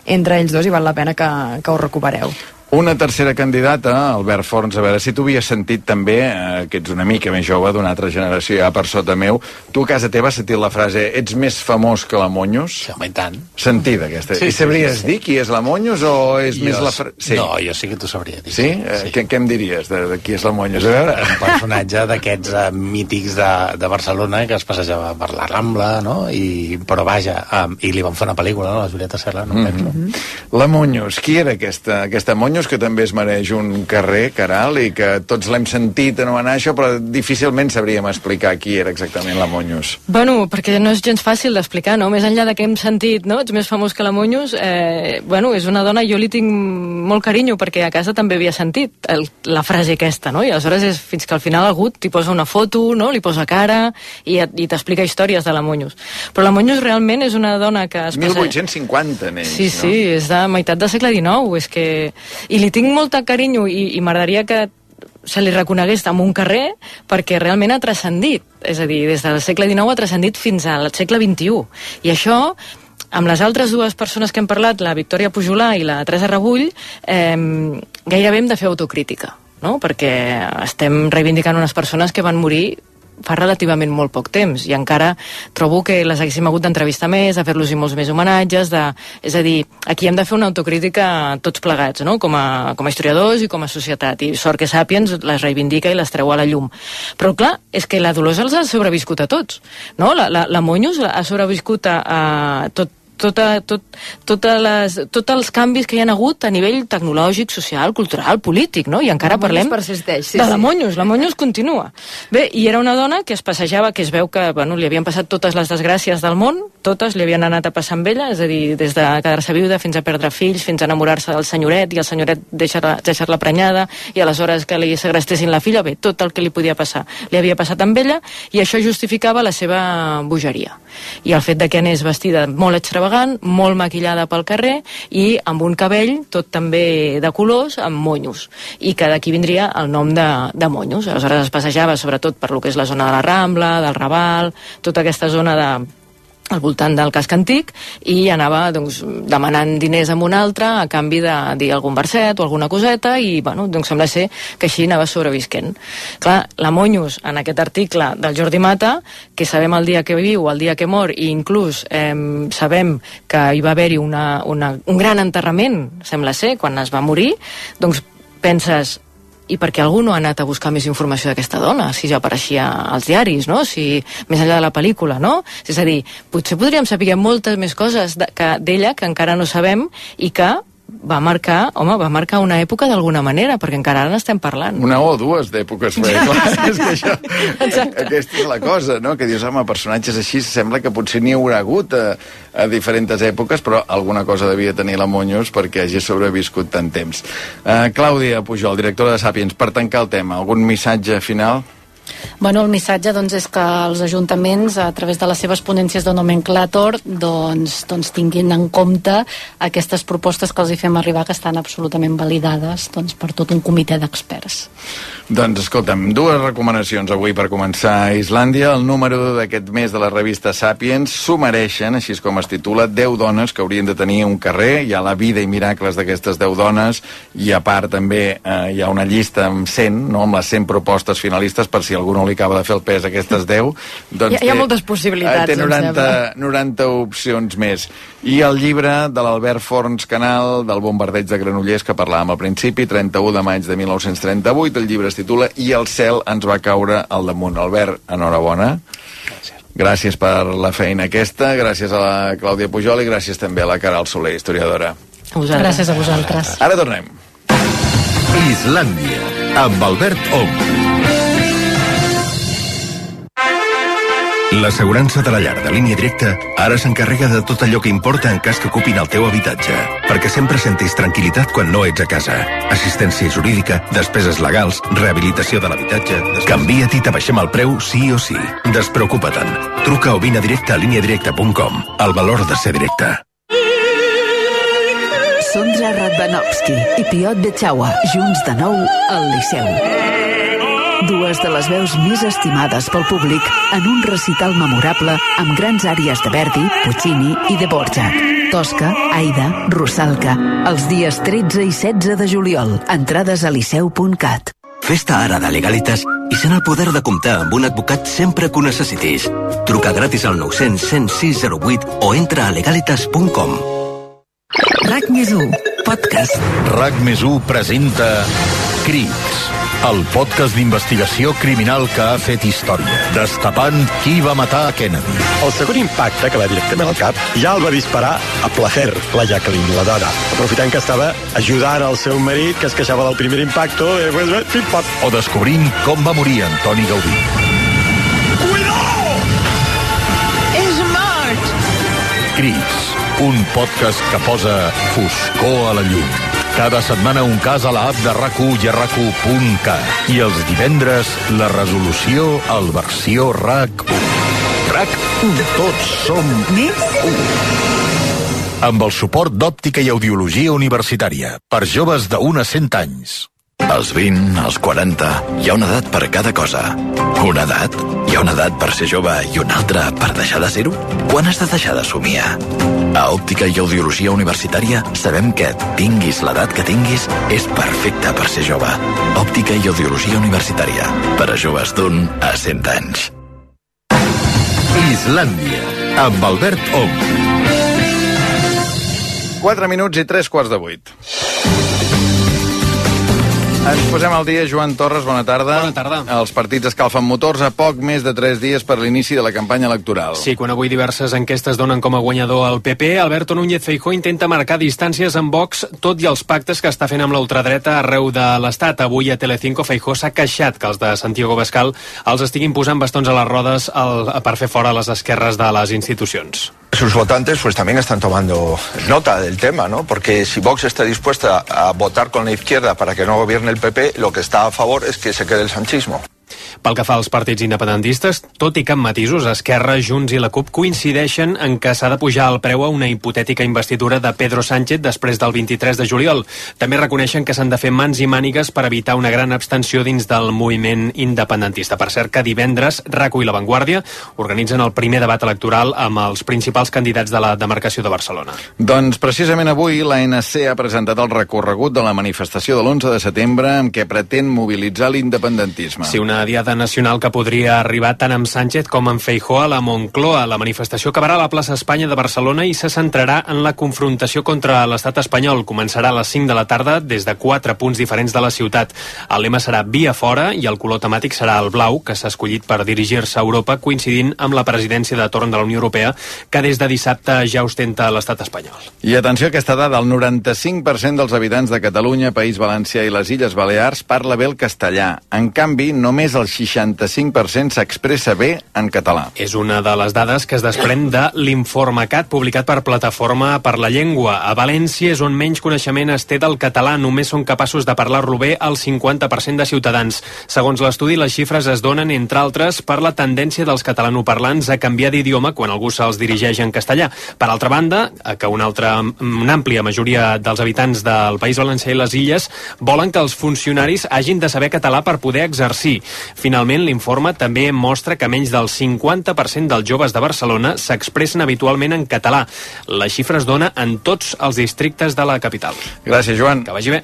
entre ells dos i val la pena que, que ho recupereu Una tercera candidata, Albert Forns, a veure si tu havies sentit també, eh, que ets una mica més jove d'una altra generació ja per sota meu, tu a casa teva has sentit la frase ets més famós que la Monyos? Sí, home, i tant. Sentida, aquesta. Sí, I sí, sabries sí, sí. dir qui és la Monyos o és Jo més la... Fra... Sí. No, jo sí que t'ho sabria dir. Sí? Eh, Què, què em diries de, de qui és la Monyos? A veure... Un personatge d'aquests uh, mítics de, de Barcelona que es passejava per la Rambla, no? I, però vaja, um, i li van fer una pel·lícula, no? La Julieta Serra, no? Mm Mhm. La Monyos, qui era aquesta, aquesta Monyos que també es mereix un carrer, Caral, i que tots l'hem sentit anomenar això, però difícilment sabríem explicar qui era exactament la Monyos. Bueno, perquè no és gens fàcil d'explicar, no? Més enllà de que hem sentit, no? Ets més famós que la Monyos, eh, bueno, és una dona, jo li tinc molt carinyo, perquè a casa també havia sentit el, la frase aquesta, no? I aleshores és fins que al final algú t'hi posa una foto, no? Li posa cara i, i t'explica històries de la Monyos. Però la Monyos realment és una dona que es passa... 1850, neix, Sí, sí, és de meitat del segle XIX, és que... I li tinc molta carinyo i, i m'agradaria que se li reconegués en un carrer perquè realment ha transcendit. És a dir, des del segle XIX ha transcendit fins al segle XXI. I això amb les altres dues persones que hem parlat, la Victòria Pujolà i la Teresa Rebull, eh, gairebé hem de fer autocrítica, no? perquè estem reivindicant unes persones que van morir fa relativament molt poc temps i encara trobo que les haguéssim hagut d'entrevistar més, de fer-los molts més homenatges, de, és a dir, aquí hem de fer una autocrítica tots plegats, no? com, a, com a historiadors i com a societat, i sort que Sàpiens les reivindica i les treu a la llum. Però clar, és que la Dolors els ha sobreviscut a tots, no? La, la, la Monyos ha sobreviscut a, a tot, tota, tot, tota les, tots els canvis que hi ha hagut a nivell tecnològic, social, cultural, polític, no? I encara La parlem persisteix, sí, de la sí. Monyos, la Monyos continua. Bé, i era una dona que es passejava, que es veu que bueno, li havien passat totes les desgràcies del món, totes li havien anat a passar amb ella, és a dir, des de quedar-se viuda fins a perdre fills, fins a enamorar-se del senyoret, i el senyoret deixar-la deixar prenyada, i aleshores que li segrestessin la filla, bé, tot el que li podia passar. Li havia passat amb ella, i això justificava la seva bogeria. I el fet de que anés vestida molt extravagant, molt maquillada pel carrer, i amb un cabell tot també de colors, amb monyos. I que d'aquí vindria el nom de, de monyos. Aleshores es passejava sobretot per lo que és la zona de la Rambla, del Raval, tota aquesta zona de, al voltant del casc antic i anava doncs, demanant diners amb un altre a canvi de dir algun verset o alguna coseta i bueno, doncs sembla ser que així anava sobrevisquent. Clar, la Monyos en aquest article del Jordi Mata que sabem el dia que viu, el dia que mor i inclús eh, sabem que hi va haver-hi una, una, un gran enterrament, sembla ser, quan es va morir, doncs penses i per què algú no ha anat a buscar més informació d'aquesta dona, si ja apareixia als diaris, no? si, més enllà de la pel·lícula, no? És a dir, potser podríem saber moltes més coses de- que- d'ella que encara no sabem i que va marcar, home, va marcar una època d'alguna manera, perquè encara ara n'estem parlant. Una o dues d'èpoques, perquè clar, és que això, aquesta és la cosa, no? que dius, home, personatges així sembla que potser n'hi haurà hagut a, a diferents èpoques, però alguna cosa devia tenir la Monyos perquè hagi sobreviscut tant temps. Uh, Clàudia Pujol, directora de Sàpiens, per tancar el tema, algun missatge final? Bueno, el missatge doncs, és que els ajuntaments, a través de les seves ponències de nomenclàtor, doncs, doncs tinguin en compte aquestes propostes que els hi fem arribar que estan absolutament validades doncs, per tot un comitè d'experts. Doncs escolta'm, dues recomanacions avui per començar a Islàndia. El número d'aquest mes de la revista Sapiens s'ho mereixen, així com es titula, 10 dones que haurien de tenir un carrer. Hi ha la vida i miracles d'aquestes 10 dones i a part també eh, hi ha una llista amb 100, no? amb les 100 propostes finalistes per si algú no li acaba de fer el pes a aquestes 10. Doncs Hi ha- hi ha té- moltes possibilitats, eh, Té em 90, sembla. 90 opcions més. I el llibre de l'Albert Forns Canal, del bombardeig de Granollers, que parlàvem al principi, 31 de maig de 1938, el llibre es titula I el cel ens va caure al damunt. Albert, enhorabona. Gràcies per la feina aquesta, gràcies a la Clàudia Pujol i gràcies també a la Caral Soler, historiadora. Gràcies a vosaltres. Ara tornem. Islàndia, amb Albert Ong. L'assegurança de la llar de línia directa ara s'encarrega de tot allò que importa en cas que ocupin el teu habitatge, perquè sempre sentis tranquil·litat quan no ets a casa. Assistència jurídica, despeses legals, rehabilitació de l'habitatge... Canvia't i t'abaixem el preu sí o sí. Despreocupa-te'n. Truca o vine directe a líniadirecta.com. El valor de ser directe. Sondra Radvanovski i Piot Betxaua, junts de nou al Liceu. Dues de les veus més estimades pel públic en un recital memorable amb grans àries de Verdi, Puccini i de Borjak. Tosca, Aida, Russalka, els dies 13 i 16 de juliol. Entrades a liceu.cat. Festa ara de Legalitas i sent el poder de comptar amb un advocat sempre que ho necessitis. Truca gratis al 900 106 08 o entra a legalitas.com. RAC més 1, podcast. RAC més 1 presenta Crims, el podcast d'investigació criminal que ha fet història, destapant qui va matar a Kennedy. El segon impacte que va directament al cap ja el va disparar a Placer, la Jacqueline, la dona, aprofitant que estava ajudant al seu marit que es queixava del primer impacto, eh, pues, eh. O descobrint com va morir Antoni Gaudí. És mort! Crits, un podcast que posa foscor a la llum. Cada setmana un cas a la app de rac i a rac I els divendres, la resolució al versió RAC1. RAC1. Tots som més 1. Amb el suport d'òptica i audiologia universitària. Per joves de 1 a 100 anys. Als 20, als 40, hi ha una edat per cada cosa. Una edat? Hi ha una edat per ser jove i una altra per deixar de ser-ho? Quan has de deixar de somiar? A Òptica i Audiologia Universitària sabem que tinguis l'edat que tinguis és perfecte per ser jove. Òptica i Audiologia Universitària. Per a joves d'un a 100 anys. Islàndia, amb Albert Ong. 4 minuts i 3 quarts de 8. Ens posem al dia, Joan Torres, bona tarda. Bona tarda. Els partits escalfen motors a poc més de 3 dies per l'inici de la campanya electoral. Sí, quan avui diverses enquestes donen com a guanyador el PP, Alberto Núñez Feijó intenta marcar distàncies amb Vox, tot i els pactes que està fent amb la ultradreta arreu de l'Estat. Avui a Telecinco Feijó s'ha queixat que els de Santiago Bascal els estiguin posant bastons a les rodes al, per fer fora les esquerres de les institucions. Sus votantes pues también están tomando nota del tema, ¿no? Porque si Vox está dispuesta a votar con la izquierda para que no gobierne el PP, lo que está a favor es que se quede el sanchismo. Pel que fa als partits independentistes, tot i que amb matisos, Esquerra, Junts i la CUP coincideixen en que s'ha de pujar el preu a una hipotètica investidura de Pedro Sánchez després del 23 de juliol. També reconeixen que s'han de fer mans i mànigues per evitar una gran abstenció dins del moviment independentista. Per cert, que divendres RACO i La Vanguardia organitzen el primer debat electoral amb els principals candidats de la demarcació de Barcelona. Doncs precisament avui l'ANC ha presentat el recorregut de la manifestació de l'11 de setembre amb què pretén mobilitzar l'independentisme. Sí, una diada nacional que podria arribar tant amb Sánchez com amb Feijó a la Moncloa. La manifestació acabarà a la plaça Espanya de Barcelona i se centrarà en la confrontació contra l'estat espanyol. Començarà a les 5 de la tarda des de quatre punts diferents de la ciutat. El lema serà via fora i el color temàtic serà el blau, que s'ha escollit per dirigir-se a Europa, coincidint amb la presidència de torn de la Unió Europea, que des de dissabte ja ostenta l'estat espanyol. I atenció a aquesta dada, el 95% dels habitants de Catalunya, País Valencià i les Illes Balears parla bé el castellà. En canvi, només només el 65% s'expressa bé en català. És una de les dades que es desprèn de l'Informacat publicat per Plataforma per la Llengua. A València és on menys coneixement es té del català. Només són capaços de parlar-lo bé el 50% de ciutadans. Segons l'estudi, les xifres es donen, entre altres, per la tendència dels catalanoparlants a canviar d'idioma quan algú se'ls dirigeix en castellà. Per altra banda, que una, altra, una àmplia majoria dels habitants del País Valencià i les Illes volen que els funcionaris hagin de saber català per poder exercir. Finalment, l'informe també mostra que menys del 50% dels joves de Barcelona s'expressen habitualment en català. La xifra es dona en tots els districtes de la capital. Gràcies, Joan. Que vagi bé.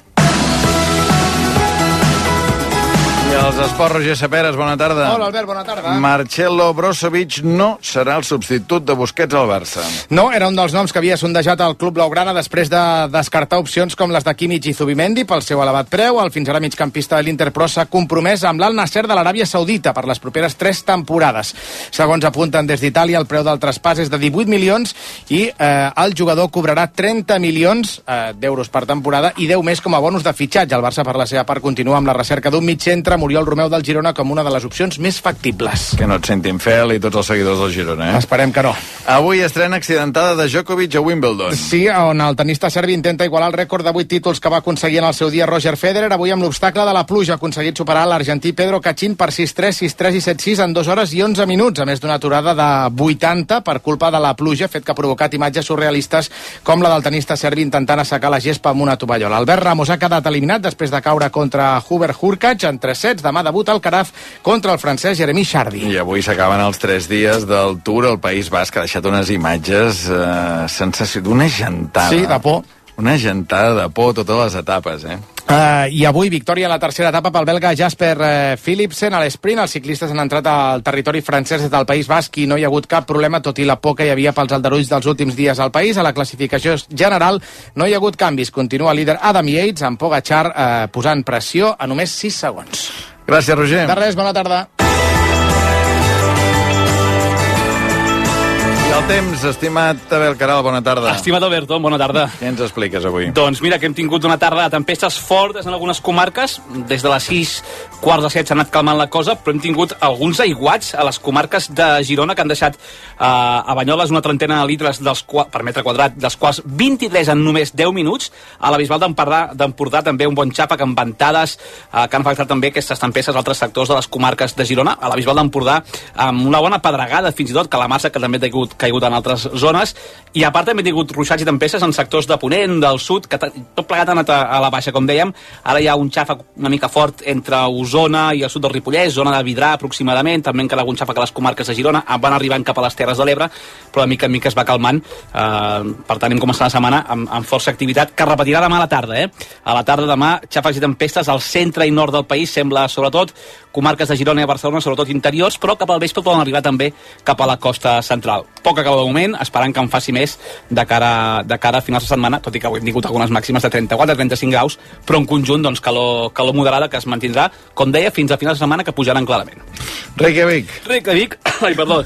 I els esports, Roger Saperes, bona tarda. Hola, Albert, bona tarda. Marcelo Brozovic no serà el substitut de Busquets al Barça. No, era un dels noms que havia sondejat el club blaugrana després de descartar opcions com les de Kimmich i Zubimendi pel seu elevat preu. El fins ara migcampista de l'Inter Pro s'ha compromès amb l'Al Nasser de l'Aràbia Saudita per les properes tres temporades. Segons apunten des d'Itàlia, el preu del traspàs és de 18 milions i eh, el jugador cobrarà 30 milions eh, d'euros per temporada i 10 més com a bonus de fitxatge. El Barça, per la seva part, continua amb la recerca d'un mig centre, Muriel Romeu del Girona, com una de les opcions més factibles. Que no et sentin fel i tots els seguidors del Girona, eh? Esperem que no. Avui estrena accidentada de Djokovic a Wimbledon. Sí, on el tenista serbi intenta igualar el rècord de 8 títols que va aconseguir en el seu dia Roger Federer, avui amb l'obstacle de la pluja ha aconseguit superar l'argentí Pedro Cachín per 6-3, 6-3 i 7-6 en 2 hores i 11 minuts, a més d'una aturada de 80 per culpa de la pluja, fet que ha provocat imatges surrealistes com la del tenista serbi intentant assecar la gespa amb una tovallola. Albert Ramos ha quedat eliminat després de caure contra Hubert Hurkacz en 3 sets. Demà debut al Caraz contra el francès Jeremy Chardy. I avui s'acaben els tres dies del Tour al País Basc, ha deixat unes imatges eh, sensació d'una gentada. Sí, de por. Una gentada de por totes les etapes, eh? Uh, I avui victòria a la tercera etapa pel belga Jasper uh, Philipsen a l'esprint. Els ciclistes han entrat al territori francès des del País Basc i no hi ha hagut cap problema, tot i la por que hi havia pels aldarulls dels últims dies al país. A la classificació general no hi ha hagut canvis. Continua líder Adam Yates amb Pogacar uh, posant pressió a només 6 segons. Gràcies, Roger. De res, bona tarda. El temps, estimat Abel Caral, bona tarda. Estimat Alberto, bona tarda. Què ens expliques avui? Doncs mira que hem tingut una tarda de tempestes fortes en algunes comarques. Des de les 6 quarts de 7 s'ha anat calmant la cosa, però hem tingut alguns aiguats a les comarques de Girona que han deixat eh, a Banyoles una trentena de litres dels per metre quadrat, dels quals 23 en només 10 minuts. A la Bisbal d'Empordà d'Empordà també un bon xàfec amb ventades eh, que han afectat també aquestes tempestes a altres sectors de les comarques de Girona. A la Bisbal d'Empordà amb una bona pedregada, fins i tot, que la massa que també ha caigut, caigut en altres zones. I a part també ha tingut ruixats i tempestes en sectors de Ponent, del sud, que tot plegat ha anat a, a la baixa, com dèiem. Ara hi ha un xàfec una mica fort entre Osona i el sud del Ripollès, zona de Vidrà aproximadament, també encara algun xàfec a les comarques de Girona, van arribant cap a les Terres de l'Ebre, però de mica en mica es va calmant. Eh, per tant, hem començat la setmana amb, amb força activitat, que repetirà demà a la tarda. Eh? A la tarda demà, xàfecs i tempestes al centre i nord del país, sembla sobretot comarques de Girona i Barcelona, sobretot interiors, però cap al vespre poden arribar també cap a la costa central. Poca calor de moment, esperant que en faci més de cara, de cara a finals de setmana, tot i que avui hem tingut algunes màximes de 34-35 graus, però en conjunt doncs, calor, calor moderada que es mantindrà, com deia, fins a finals de setmana que pujaran clarament. Reykjavik. Reykjavik, ai, perdó,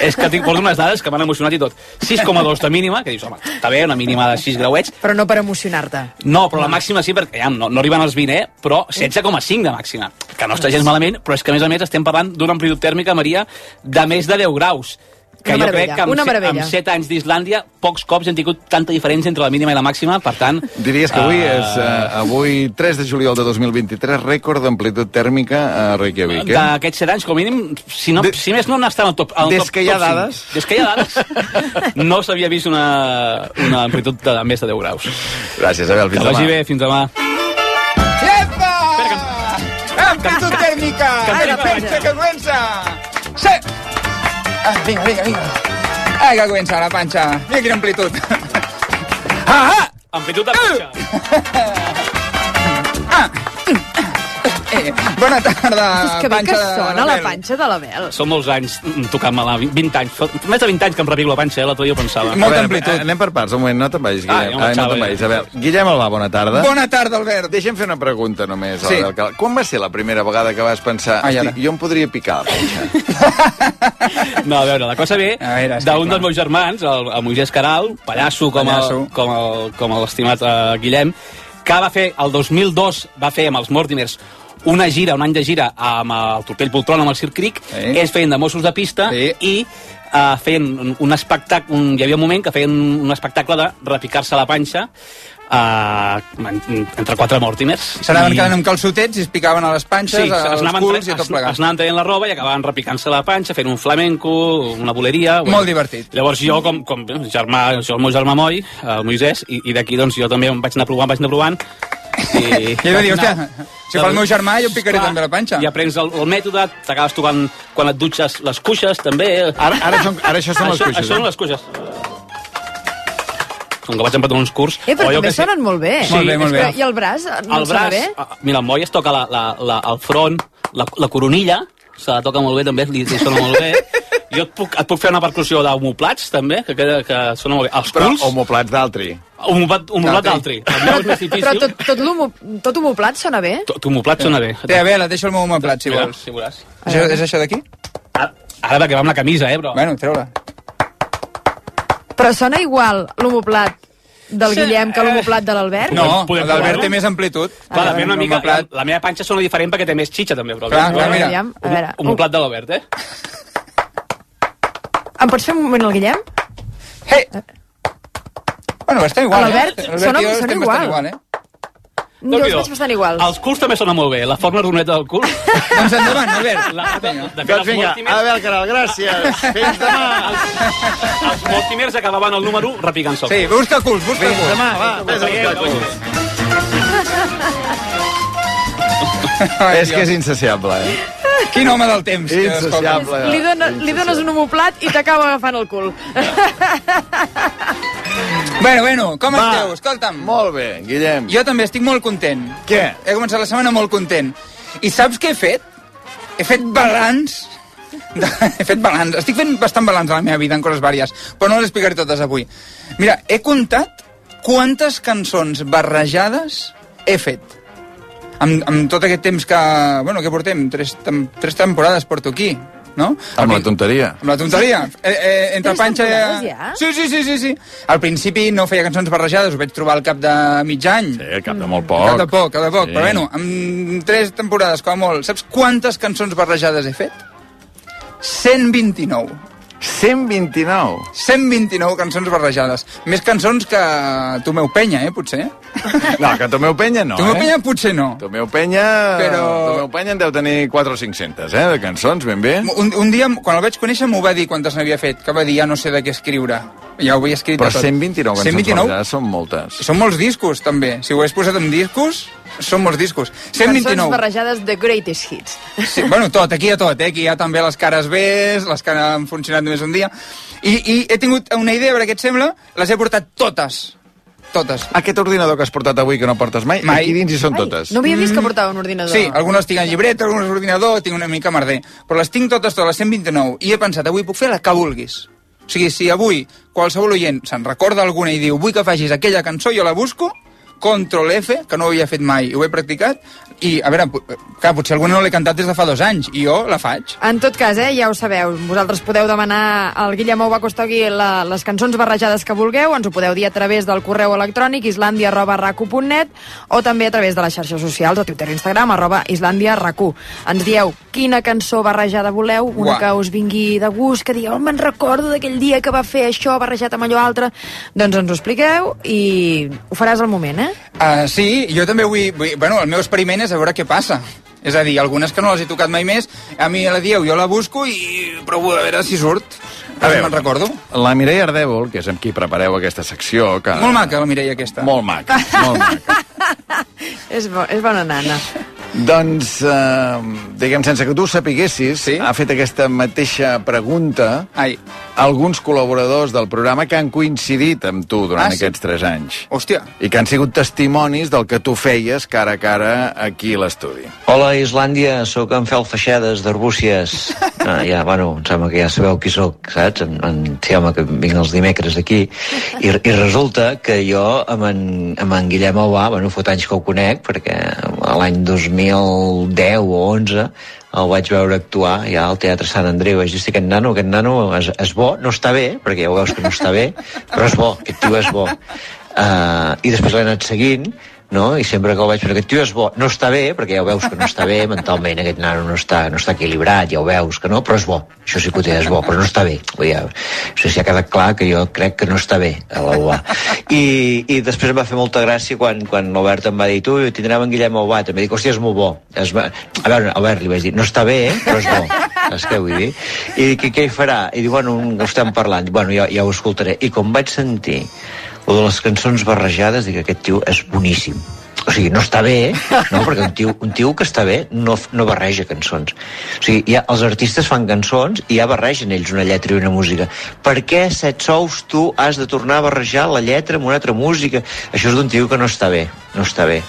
és que tinc porto unes dades que m'han emocionat i tot. 6,2 de mínima, que dius, home, està bé, una mínima de 6 grauets. Però no per emocionar-te. No, però la màxima sí, perquè ja, no, no arriben als 20, eh? però 16,5 de màxima, que no està gens malament, però és que a més a més estem parlant d'una amplitud tèrmica, Maria, de més de 10 graus que Una jo crec meravella, que amb, una set- meravella. amb 7 anys d'Islàndia pocs cops hem tingut tanta diferència entre la mínima i la màxima, per tant... Diries que avui eh, és, uh, avui 3 de juliol de 2023, rècord d'amplitud tèrmica a Reykjavik, eh? D'aquests 7 anys, com a mínim, si, no, si més no n'està en el top, el Des top, que hi ha top dades. Des que hi ha dades, no s'havia vist una, una amplitud de més de 10 graus. Gràcies, Abel, fins que vagi demà. bé, fins demà. Epa! Amplitud Canta, Ara, pensa que comença! Sí! Ah, vinga, vinga, vinga. Ah, que comença la panxa. Mira quina amplitud. Ah, ah! Amplitud de panxa. Eh, bona tarda, És que bé que panxa de sona la panxa de l'Abel. Són molts anys mm, tocant-me-la, 20 anys. Més de 20 anys que em reviu la panxa, eh? l'altre dia ho pensava. A veure, Anem per parts, un moment, no te'n vagis, Ah, Guillem. Ah, no te'n vagis. A veure, Guillem Albà, bona tarda. Bona tarda, Albert. Deixa'm fer una pregunta només. Sí. Albert. Quan va ser la primera vegada que vas pensar Ai, ara. Hosti, jo em podria picar la panxa? No, a veure, la cosa ve d'un dels meus germans, el, el Moisès Caral, pallasso com, Pallasso. el, com, el, com l'estimat uh, Guillem, que va fer, el 2002, va fer amb els Mortimers una gira, un any de gira amb el Tortell Poltron, amb el Circ Cric, Sí. ells feien de Mossos de pista Sí. i uh, feien un, un espectacle, un, hi havia un moment que feien un espectacle de repicar-se la panxa uh, entre quatre Mortimers. S'anaven I- quedant amb calçotets i es picaven a les panxes, Sí, als culs i tot plegat. es anaven traient la roba i acabaven repicant-se la panxa, fent un flamenco, una boleria... Molt divertit. Llavors jo, com, com germà, jo el meu germà Moi, el Moisès, i, i d'aquí doncs jo també em vaig anar provant, vaig anar provant, i... I va dir, hòstia, si fa el meu germà, jo em picaré Clar, també la panxa. I aprens el, el mètode, t'acabes tocant quan et dutxes les cuixes, també. Ara, ara, són, ara això són les cuixes. Això són eh? les cuixes. Com que vaig empatar uns curs... Eh, però també sé. sonen molt bé. Sí, Molt bé, molt bé. I el braç? No el braç, bé? ah, mira, el Moi es toca la, la, la, el front, la, la coronilla, se la toca molt bé també, li, li sona molt bé. Jo et puc, et puc fer una percussió d'homoplats, també, que, queda, que sona molt bé. Els Però culs... homoplats d'altri. Homoplat, homoplat d'altri. El meu és més Però tot, tot, l'homo- tot homoplat sona bé? Tot homoplat sona bé. Té, a veure, deixa el meu homoplat, si Mira, vols. si veuràs. Això, és això d'aquí? Ara, ara perquè va amb la camisa, eh, però... Bueno, treu-la. Però sona igual l'homoplat del Sí, Guillem que l'homoplat de l'Albert? No, Podem l'Albert té més amplitud. Clar, depèn una mica, la, Homoplat. la meva panxa sona diferent perquè té més xitxa també, però... Clar, clar, mira. Aviam, a veure. Un, un plat de l'Obert, eh? Em pots fer un moment el Guillem? Hey! Bueno, està igual. L'Albert eh? Sona- sona estem igual. igual, eh? Jo els veig bastant iguals. Els culs també sonen molt bé, la forma rodoneta del cul. doncs endavant, Albert. La, de, de fet, Doncs els vinga, Mortimers, Albert Caral, gràcies. Fins demà. els Mortimers acabaven el número repicant-se el Sí, cul. busca culs, busca Fins culs. demà, va, vés a buscar culs. És que és insaciable, eh? Quin home del temps. que Insaciable. Li, dona, li dones un homoplat i t'acaba agafant el cul. Bueno, bueno, com Va. esteu? Escolta'm. Molt bé, Guillem. Jo també estic molt content. Què? He començat la setmana molt content. I saps què he fet? He fet balanç. De... He fet balanç. Estic fent bastant balanç a la meva vida en coses vàries, però no les explicaré totes avui. Mira, he comptat quantes cançons barrejades he fet. Amb, amb tot aquest temps que... Bueno, que portem? Tres, tem tres temporades porto aquí, no? Amb la tonteria. Amb la tonteria. Eh, eh, entre Tres panxa... ja? Sí, sí, sí, sí, sí. Al principi no feia cançons barrejades, ho vaig trobar al cap de mig any. Sí, al cap de molt Al cap poc. de poc, cap de poc. Sí. Però bueno, amb tres temporades, com a molt. Saps quantes cançons barrejades he fet? 129. 129. 129 cançons barrejades. Més cançons que Tomeu Penya, eh, potser. No, que Tomeu Penya no, Tomeu eh? Penya potser no. Tomeu Penya... Però- Tomeu Penya en deu tenir 4 o 500, eh, de cançons, ben bé. Un, un dia, quan el vaig conèixer, m'ho va dir quantes n'havia fet, que va dir, ja no sé de què escriure. Ja ho havia escrit Però de tot. 129 cançons 129? barrejades són moltes. Són molts discos, també. Si ho hagués posat en discos, són molts discos. Cançons 129. barrejades de greatest hits. Sí, bueno, tot, aquí hi ha tot, eh? Aquí hi ha també les cares B, les que han funcionat només un dia. I, I he tingut una idea, a veure què et sembla, les he portat totes. Totes. Aquest ordinador que has portat avui que no portes mai, Mai. aquí dins hi són totes. No havia vist que portava un ordinador. Sí, algunes tinc en llibreta, algunes en ordinador, tinc una mica merder. Però les tinc totes, totes, les 129. I he pensat, avui puc fer la que vulguis. O sigui, si avui qualsevol oient se'n recorda alguna i diu vull que facis aquella cançó, jo la busco, control F, que no ho havia fet mai, i ho he practicat, i, a veure, pu- clar, potser alguna no l'he cantat des de fa dos anys, i jo la faig. En tot cas, eh, ja ho sabeu, vosaltres podeu demanar al Guillemou Bacostogui la, les cançons barrejades que vulgueu, ens ho podeu dir a través del correu electrònic islandia.racu.net o també a través de les xarxes socials, a Twitter i Instagram, arroba islandia.racu. Ens dieu quina cançó barrejada voleu, una Uah. que us vingui de gust, que digueu, me'n recordo d'aquell dia que va fer això barrejat amb allò altre, doncs ens ho expliqueu i ho faràs al moment, eh? Uh, sí, jo també vull, vull... Bueno, el meu experiment és a veure què passa. És a dir, algunes que no les he tocat mai més, a mi la dieu, jo la busco i provo a veure si surt. A veure, me'n recordo. La Mireia Ardèvol, que és amb qui prepareu aquesta secció... Que... Molt maca, la Mireia, aquesta. Molt maca, molt maca. És, bo, és bona nana. Doncs, eh, diguem, sense que tu ho sapiguessis, sí? ha fet aquesta mateixa pregunta Ai. alguns col·laboradors del programa que han coincidit amb tu durant Ah, sí? aquests tres anys. Hòstia. I que han sigut testimonis del que tu feies cara a cara aquí a l'estudi. Hola, Islàndia, sóc en Fel Feixedes, d'Arbúcies. Ah, ja, bueno, em sembla que ja sabeu qui sóc, saps? En, en, sí, home, que vinc els dimecres aquí. I, I resulta que jo amb en, amb en Guillem Aubà, bueno, fot anys que ho conec, perquè l'any 2010 o 11 el vaig veure actuar ja al Teatre Sant Andreu. Vaig dir, "Hosti, aquest nano, aquest nano és, és bo, no està bé, perquè ja ho veus que no està bé, però és bo, aquest tio és bo. Uh, I després l'he anat seguint, no? i sempre que el veig, però aquest tio és bo, no està bé, perquè ja ho veus que no està bé, mentalment aquest nano no està, no està equilibrat, ja ho veus que no, però és bo, això sí que ho té, és bo, però no està bé. Vull dir, sé si ha quedat clar que jo crec que no està bé a la UA. I, I després em va fer molta gràcia quan, quan l'Albert em va dir, tu tindrem en Guillem Aubat, em va dir, hòstia, és molt bo. Es va... A veure, Albert, li vaig dir, no està bé, eh? però és bo. Saps què vull dir? I què, què hi farà? I diu, bueno, ho estem parlant. Bueno, ja, ja ho escoltaré. I com vaig sentir o de les cançons barrejades, dic, aquest tio és boníssim. O sigui, no està bé, no? perquè un tio, un tio que està bé no, no barreja cançons. O sigui, ja, els artistes fan cançons i ja barregen ells una lletra i una música. Per què, set sous, tu has de tornar a barrejar la lletra amb una altra música? Això és d'un tio que no està bé, no està bé.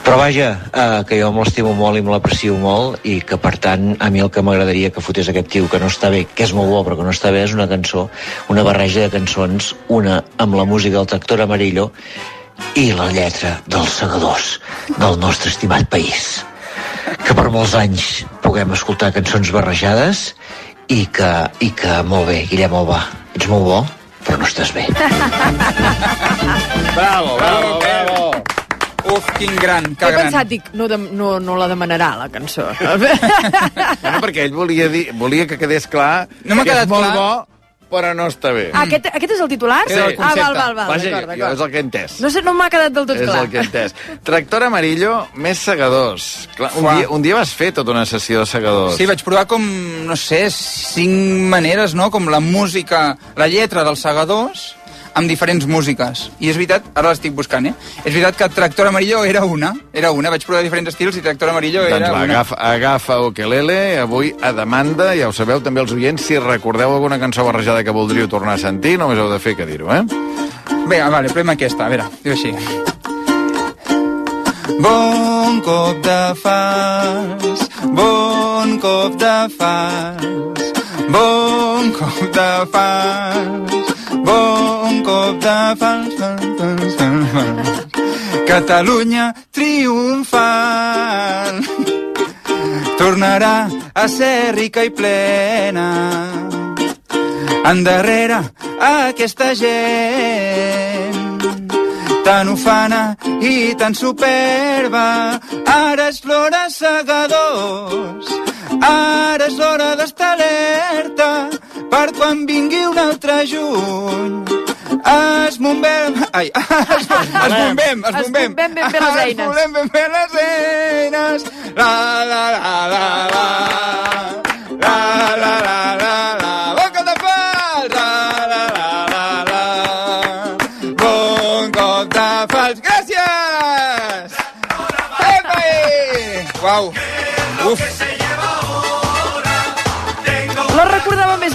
Però vaja, eh, que jo me l'estimo molt i me l'aprecio molt i que per tant a mi el que m'agradaria que fotés aquest tio que no està bé, que és molt bo però que no està bé és una cançó, una barreja de cançons, una amb la música del Tractor Amarillo i la lletra dels segadors del nostre estimat país. Que per molts anys puguem escoltar cançons barrejades i que, i que molt bé, Guillem Alba, ets molt bo, però no estàs bé. Bravo, bravo, bravo. Uf, quin gran, que He gran. pensat, dic, no, de, no, no la demanarà, la cançó. Bueno, perquè ell volia, dir, volia que quedés clar No que és quedat molt clar. bo, però no està bé. Ah, aquest, aquest és el titular? Sí. Ah, val, val, val. Vaja, d'acord, jo és el que he entès. No sé, no m'ha quedat del tot és clar. el que he entès. Tractor amarillo, més segadors. Clar, un, dia, un dia vas fer tota una sessió de segadors. Sí, vaig provar com, no sé, cinc maneres, no? Com la música, la lletra dels segadors, amb diferents músiques. I és veritat, ara l'estic buscant, eh? És veritat que Tractor Amarillo era una, era una. Vaig provar diferents estils i Tractor Amarillo Doncs era va, una. agafa, agafa Ukelele, avui a demanda, ja ho sabeu també els oients, si recordeu alguna cançó barrejada que voldríeu tornar a sentir, només heu de fer que dir-ho, eh? Bé, vale, provem aquesta, a veure, diu així. Bon cop de fals, bon cop de fals, bon cop de fals, bon cop de fals, fals, fals, fals, fals. Catalunya triomfant tornarà a ser rica i plena endarrere aquesta gent tan ufana i tan superba. Ara és l'hora, segadors, ara és l'hora d'estar alerta per quan vingui un altre juny. Es bombem... Ai, es, es bombem, es bombem. bombem ben bé les eines. Es bombem ben bé les eines. La, la, la, la, la. La, la, la, la, la. Boca de fals. La, la, la, la, la. Bon cop de fals. Gràcies! Epa! Uau! Uf!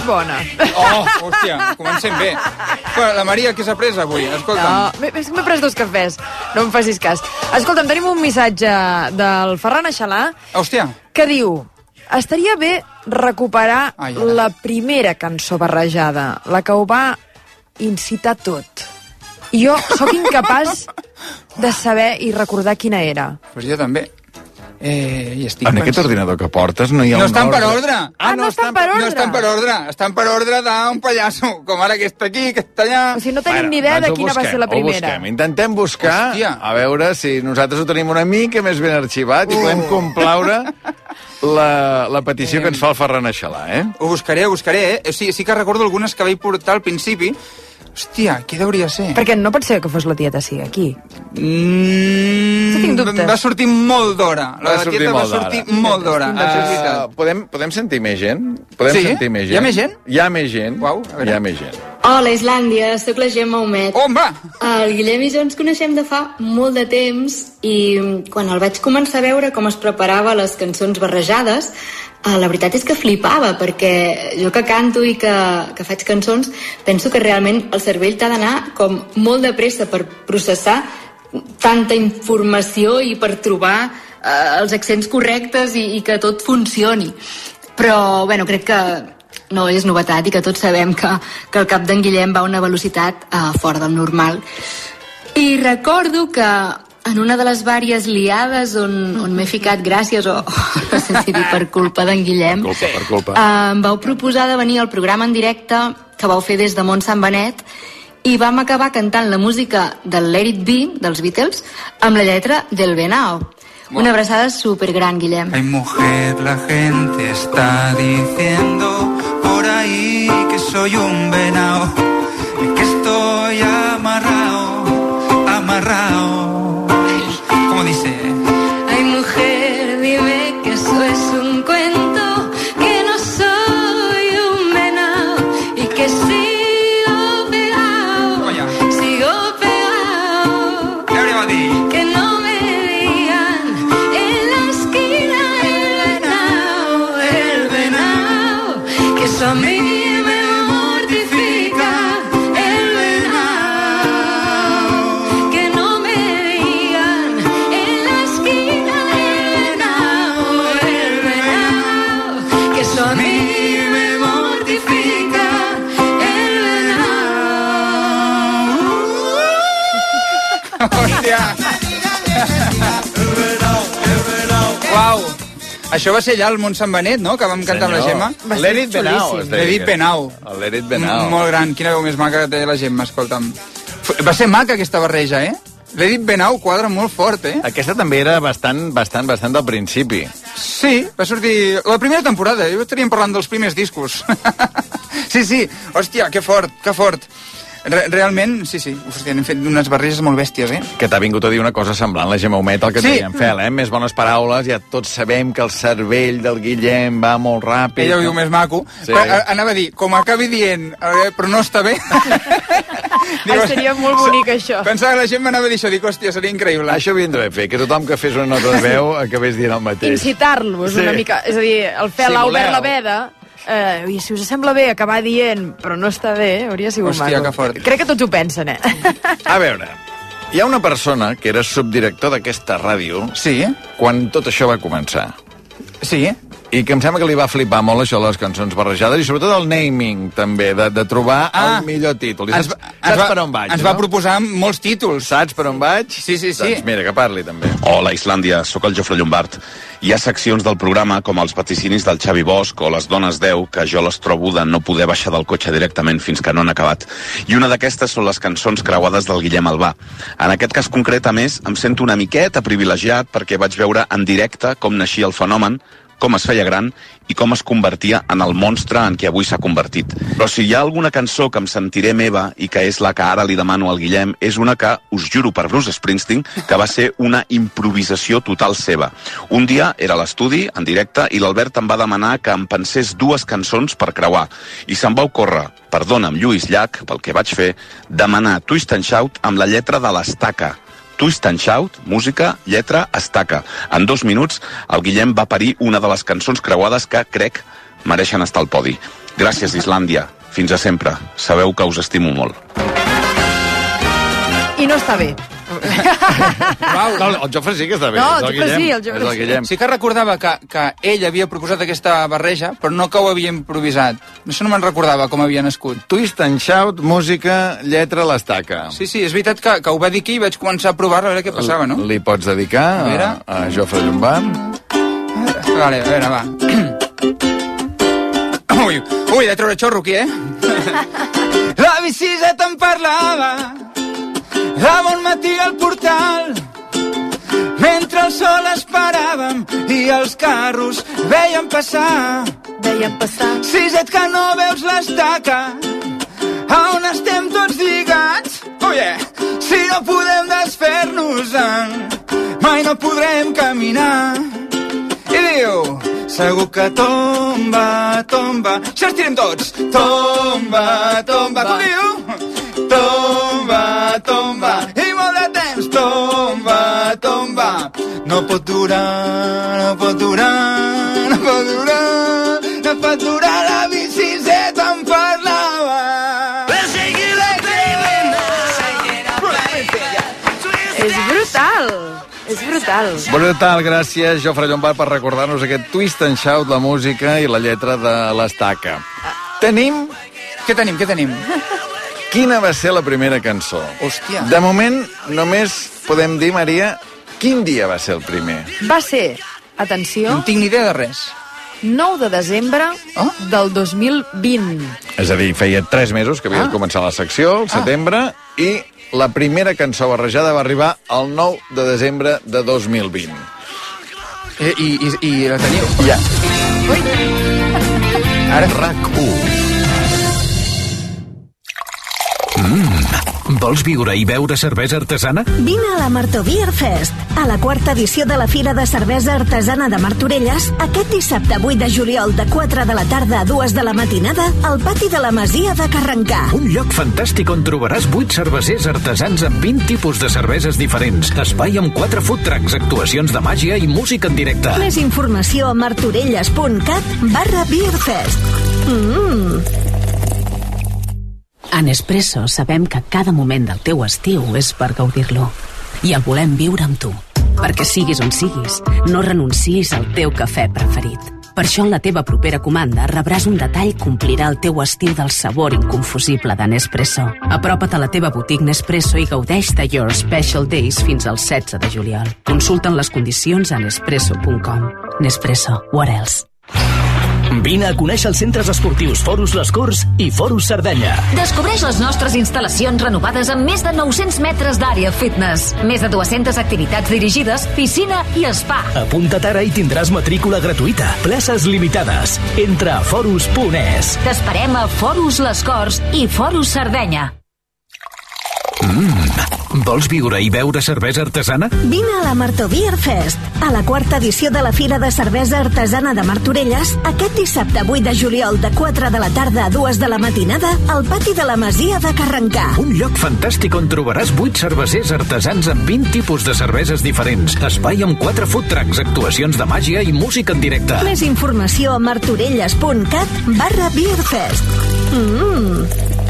Bona. Oh, hòstia, comencem bé. La Maria, què s'ha pres avui? Escolta'm. No, m'he pres dos cafès, no em facis cas. Escolta'm, tenim un missatge del Ferran Aixalà Hòstia. que diu estaria bé recuperar Ai, ara. la primera cançó barrejada, la que ho va incitar tot. I jo sóc incapaç de saber i recordar quina era. Pues jo també. Eh, i estic En aquest ordinador que portes no hi ha No un estan per ordre. Ah, no estan per ordre. No estan per ordre. Estan per ordre d'un pallasso. Com ara aquesta aquí, aquesta allà... O sigui, no tenim ni idea de doncs ho quina va busquem, ser la ho primera. busquem. Intentem buscar, Hòstia. a veure si nosaltres ho tenim una mica més ben arxivat i Uh. podem complaure la, la petició que ens fa el Ferran Aixalà, eh? Ho buscaré, ho buscaré, eh? O sigui, sí que recordo algunes que vaig portar al principi. Hòstia, què hauria ser? Perquè no pot ser que fos la tieta sí, aquí. Mm, Sí, tinc dubtes. Va sortir molt d'hora. La Va sortir tieta va sortir molt d'hora. Uh, podem, podem sentir més gent? Podem Sí? sentir més gent? Hi ha més gent? Hi ha més gent. Uau, a veure. Hi ha més gent. Hola, Islàndia, sóc la Gemma Homet. On va? El Guillem i jo ens coneixem de fa molt de temps i quan el vaig començar a veure com es preparava les cançons barrejades, eh, la veritat és que flipava, perquè jo que canto i que, que faig cançons, penso que realment el cervell t'ha d'anar com molt de pressa per processar tanta informació i per trobar eh, els accents correctes i, i que tot funcioni. Però, bueno, crec que no és novetat i que tots sabem que, que el cap d'en Guillem va a una velocitat uh, fora del normal. I recordo que en una de les vàries liades on, on m'he ficat gràcies o, o no sé si dir per culpa d'en Guillem, Culpa, per culpa. uh, em vau proposar de venir al programa en directe que vau fer des de Mont Sant Benet i vam acabar cantant la música del Let It Be, dels Beatles, amb la lletra del Benao. Una abraçada supergran, Guillem. Ay, mujer, la gente está diciendo por ahí que soy un venao, Això va ser allà al Mont Sant Benet, no?, que vam cantar amb la Gemma. Va ser Let it be now, xulíssim. es deia. Let it be now. El Let it be now. M- Molt gran, quina veu més maca que té la Gemma, escolta'm. Va ser maca aquesta barreja, eh? Let it be now quadra molt fort, eh? Aquesta també era bastant, bastant, bastant del principi. Sí, va sortir la primera temporada. Jo estaríem parlant dels primers discos. sí, sí, hòstia, que fort, que fort. Re realment, sí, sí, hòstia, hem fet unes barreges molt bèsties, eh? Que t'ha vingut a dir una cosa semblant, la Gemma Humet, el que Sí. sí. en Fel, eh? Més bones paraules, ja tots sabem que el cervell del Guillem va molt ràpid. Ella ho diu més maco. Sí. Però, a- anava a dir, com acabi dient, eh, però no està bé... Ai, seria molt bonic, això. Pensava que la gent m'anava a dir això, dic, hòstia, seria increïble. Això havien d'haver fet, que tothom que fes una nota de veu acabés dient el mateix. Incitar-los Sí. una mica. És a dir, el Si fer l'Albert voleu. la veda, eh, i si us sembla bé acabar dient però no està bé, hauria sigut Hòstia, maco. que fort. Crec que tots ho pensen, eh? A veure, hi ha una persona que era subdirector d'aquesta ràdio sí. quan tot això va començar. Sí. I que em sembla que li va flipar molt això de les cançons barrejades i sobretot el naming, també, de, de trobar Ah. el millor títol. I Ens saps, va- saps ens va- per on vaig, ens no? va proposar molts títols. Saps per on vaig? Sí, sí, sí. Doncs mira, que parli també. Hola, Islàndia, sóc el Jofre Llombard. Hi ha seccions del programa com els vaticinis del Xavi Bosch o les dones 10 que jo les trobo de no poder baixar del cotxe directament fins que no han acabat. I una d'aquestes són les cançons creuades del Guillem Albà. En aquest cas concret, a més, em sento una miqueta privilegiat perquè vaig veure en directe com naixia el fenomen, com es feia gran i com es convertia en el monstre en què avui s'ha convertit. Però si hi ha alguna cançó que em sentiré meva i que és la que ara li demano al Guillem, és una que, us juro per Bruce Springsteen, que va ser una improvisació total seva. Un dia era l'estudi, en directe, i l'Albert em va demanar que em pensés dues cançons per creuar. I se'm va ocórrer, perdona'm Lluís Llach, pel que vaig fer, demanar Twist and Shout amb la lletra de l'estaca. Twist and Shout, música, lletra, estaca. En dos minuts, el Guillem va parir una de les cançons creuades que, crec, mereixen estar al podi. Gràcies, Islàndia. Fins a sempre. Sabeu que us estimo molt. I no està bé. Uau. No, el Jofre sí que està bé. No, és el Jofre sí, el Jofre sí. Guillem. Sí que recordava que, que ell havia proposat aquesta barreja, però no que ho havia improvisat. Això no me'n recordava com havia nascut. Twist and Shout, música, lletra, l'estaca. Sí, sí, és veritat que, que ho va dir aquí i vaig començar a provar a veure què passava, no? Li pots dedicar A veure. a, a Jofre Llombard? Vale, a veure, va. Ui, ui, de treure xorro aquí, eh? La biciseta em parlava de bon matí al portal mentre el sol esperàvem i els carros veien passar. Veien passar. Siset que no veus l'estaca a on estem tots lligats? Oh yeah. si no podem desfer-nos-en mai no podrem caminar. I diu segur que tomba, tomba. Això estirem tots. Tomba, tomba, com diu? tomba, tomba i molt de temps tomba, tomba no pot durar, no pot durar no pot durar no pot durar la biciseta em parlava És brutal. És brutal. Brutal, gràcies, Jofre Llombard, per recordar-nos aquest Twist and Shout, la música i la lletra de l'estaca. Tenim... Què tenim, què tenim? Quina va ser la primera cançó? Hòstia. De moment, només podem dir, Maria, quin dia va ser el primer? Va ser, atenció... No tinc ni idea de res. 9 de desembre Oh. del 2020. És a dir, feia 3 mesos que havia Ah. ah. començat la secció, el setembre, i la primera cançó barrejada va arribar el 9 de desembre de 2020. Eh, i, i, I la teniu? Ja. Ara... RAC1. Mm, vols viure i beure cervesa artesana? Vine a la Marto Beer Fest, a la quarta edició de la Fira de Cervesa Artesana de Martorelles, aquest dissabte 8 de juliol de 4 de la tarda a 2 de la matinada al pati de la Masia de Carrencà. Un lloc fantàstic on trobaràs 8 cervesers artesans amb 20 tipus de cerveses diferents, espai amb 4 food trucks, actuacions de màgia i música en directe. Més informació a martorelles.cat barra Beerfest. Mmm, A Nespresso sabem que cada moment del teu estiu és per gaudir-lo. I el volem viure amb tu. Perquè siguis on siguis, no renuncis al teu cafè preferit. Per això en la teva propera comanda rebràs un detall que omplirà el teu estiu del sabor inconfusible de Nespresso. Apropa't a la teva botiga Nespresso i gaudeix de Your Special Days fins al 16 de juliol. Consulta'n les condicions a nespresso.com. Nespresso. What else? Vine a conèixer els centres esportius Forus Les Corts i Forus Cerdanya. Descobreix les nostres instal·lacions renovades amb més de 900 metres d'àrea fitness, més de 200 activitats dirigides, piscina i spa. Apunta't ara i tindràs matrícula gratuïta. Places limitades. Entra a forus.es. T'esperem a Forus Les Corts i Forus Sardenya. Mm, vols viure i beure cervesa artesana? Vine a la Marto Beer Fest, a la quarta edició de la Fira de Cervesa Artesana de Martorelles, aquest dissabte 8 de juliol de 4 de la tarda a 2 de la matinada al pati de la Masia de Carrencà. Un lloc fantàstic on trobaràs 8 cervesers artesans amb 20 tipus de cerveses diferents, espai amb 4 food trucks, actuacions de màgia i música en directe. Més informació a martorelles.cat barra Beerfest. Mmm,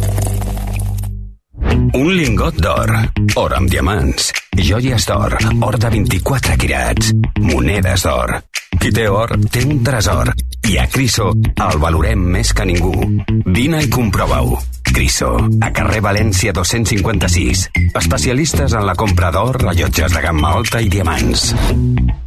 Un lingot d'or, or amb diamants, joies d'or, or de 24 quirats, monedes d'or. Qui té or, té un tresor. I a Criso el valorem més que ningú. Vine i comprova-ho. Criso, a carrer València 256. Especialistes en la compra d'or, rellotges de gamma alta i diamants.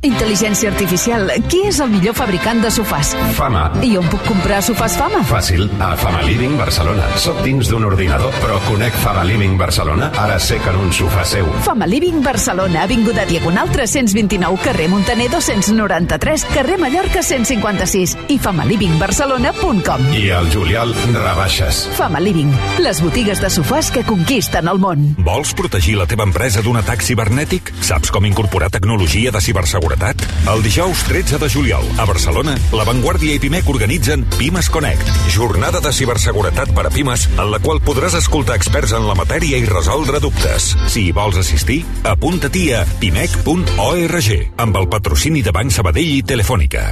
Intel·ligència artificial. Qui és el millor fabricant de sofàs? Fama. I on puc comprar sofàs Fama? Fàcil, a Fama Living Barcelona. Soc dins d'un ordinador, però conec Fama Living Barcelona. Ara sé que en un sofà seu. Fama Living Barcelona, Avinguda Diagonal 329, carrer Montaner 293, carrer Mallorca 156 i famalivingbarcelona.com. I al juliol, rebaixes. Fama Living, les botigues de sofàs que conquisten el món. Vols protegir la teva empresa d'un atac cibernètic? Saps com incorporar tecnologia de ciberseguretat? El dijous 13 de juliol, a Barcelona, La Vanguardia i Pimec organitzen Pimes Connect, jornada de ciberseguretat per a Pimes, en la qual podràs escoltar experts en la matèria i resoldre dubtes. Si hi vols assistir, apunta-t'hi a pimec.org, amb el patrocini de Banc Sabadell i Telefònica.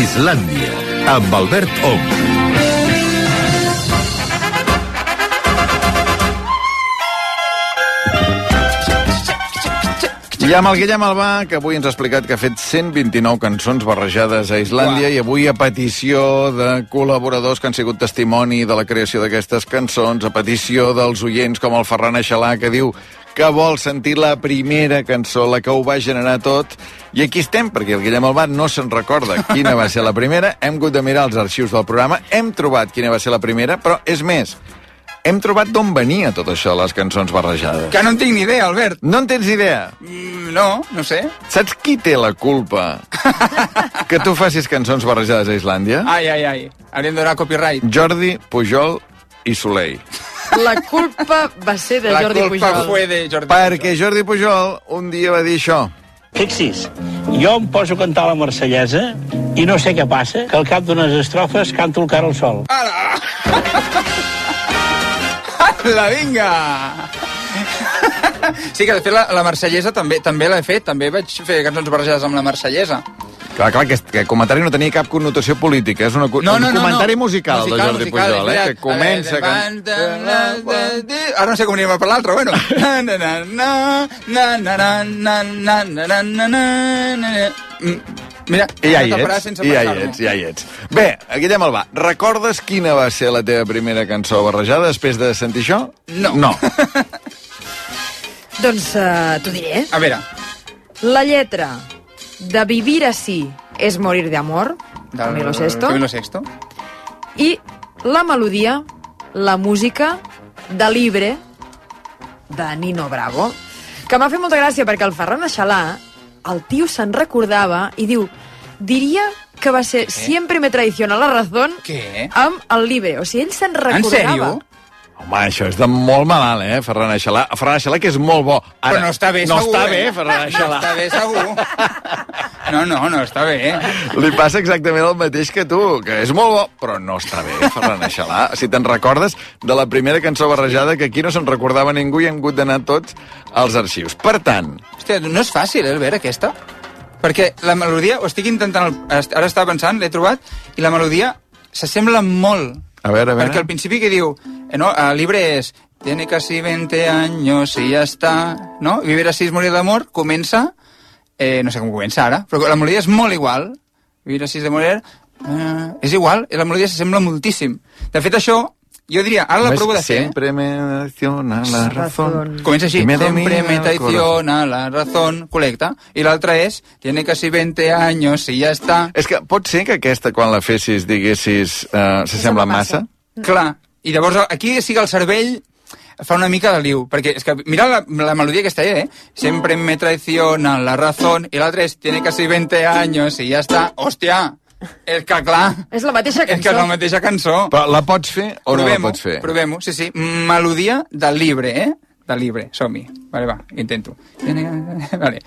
Islàndia, amb Albert Ong. I amb el Guillem Albà, que avui ens ha explicat que ha fet 129 cançons barrejades a Islàndia Uau. i avui a petició de col·laboradors que han sigut testimoni de la creació d'aquestes cançons, a petició dels oients com el Ferran Aixalà, que diu que vol sentir la primera cançó, la que ho va generar tot. I aquí estem, perquè el Guillem Albà no se'n recorda quina va ser la primera. Hem hagut de mirar els arxius del programa, hem trobat quina va ser la primera, però és més, hem trobat d'on venia tot això, les cançons barrejades. Que no en tinc ni idea, Albert. No en tens idea? Mm, no, no sé. Saps qui té la culpa que tu facis cançons barrejades a Islàndia? Ai, ai, ai. Hauríem de donar copyright. Jordi, Pujol i Soleil. La culpa va ser de La Jordi culpa Pujol. fue de Jordi Perquè Jordi Pujol un dia va dir això. Fixis, jo em poso a cantar la marsellesa i no sé què passa, que al cap d'unes estrofes canto el cara al sol. La vinga! Sí, que de fet la, la marsellesa també també l'he fet, també vaig fer cançons barrejades amb la marsellesa. Clar, clar, que, que el comentari no tenia cap connotació política, és una, No, un no, no, comentari no. musical, de Jordi musical, Pujol, eh, que comença... Que... Ara no sé com anirem per l'altre, bueno. Mira, i ja hi ets, i ja hi ets, ja hi ets. Bé, Guillem va. recordes quina va ser la teva primera cançó barrejada després de sentir això? No. No. doncs uh, t'ho diré. Eh? A veure. La lletra de Vivir así és morir de amor, de Milo Sexto. Camilo Sesto. I la melodia, la música de Libre, de Nino Bravo, que m'ha fet molta gràcia perquè el Ferran Aixalà, el tio se'n recordava i diu diria que va ser Siempre me traiciona la razón Què? amb el Libre. O sigui, ell se'n En recordava. sèrio? Home, això és de molt malalt, eh, Ferran Aixalà. Ferran Aixalà, que és molt bo. Ara, Però no està bé, no segur. està eh? bé, Ferran No Aixalà. està bé, segur. No, no, no està bé. Li passa exactament el mateix que tu, que és molt bo, però no està bé, Ferran Aixalà. Si te'n recordes de la primera cançó barrejada, que aquí no se'n recordava ningú i han hagut d'anar tots als arxius. Per tant, Hòstia, no és fàcil, eh, Albert, aquesta? Perquè la melodia, ho estic intentant, ara estava pensant, l'he trobat, i la melodia s'assembla molt. a veure, a veure... Perquè al principi que diu, eh, no, el llibre és tiene casi 20 años y ya está, no? Vivir así es morir d'amor, comença, eh, no sé com comença ara, però la melodia és molt igual. Vivir así es de morir, eh, és igual, i la melodia s'assembla moltíssim. De fet, això, jo diria, ara la provo de fer. Sempre me traiciona la razón. Comença així, Y me traiciona la razón, correcte. I l'altra és, tiene casi 20 años y ya está. És que pot ser que aquesta, quan la fessis, diguessis, uh, s'assembla massa? Clar, i llavors aquí sí que el cervell fa una mica de liu, perquè és que mira la, la melodia aquesta, eh? Sempre me traiciona la razón, i l'altra és, tiene casi 20 años y ya está. Hòstia, és que clar, És la mateixa és que és cançó. la mateixa cançó. Però la pots fer o no la pots fer? Provem-ho, sí, sí. Melodia del libre, eh? Del libre, som-hi. Vale, va, intento. Vale.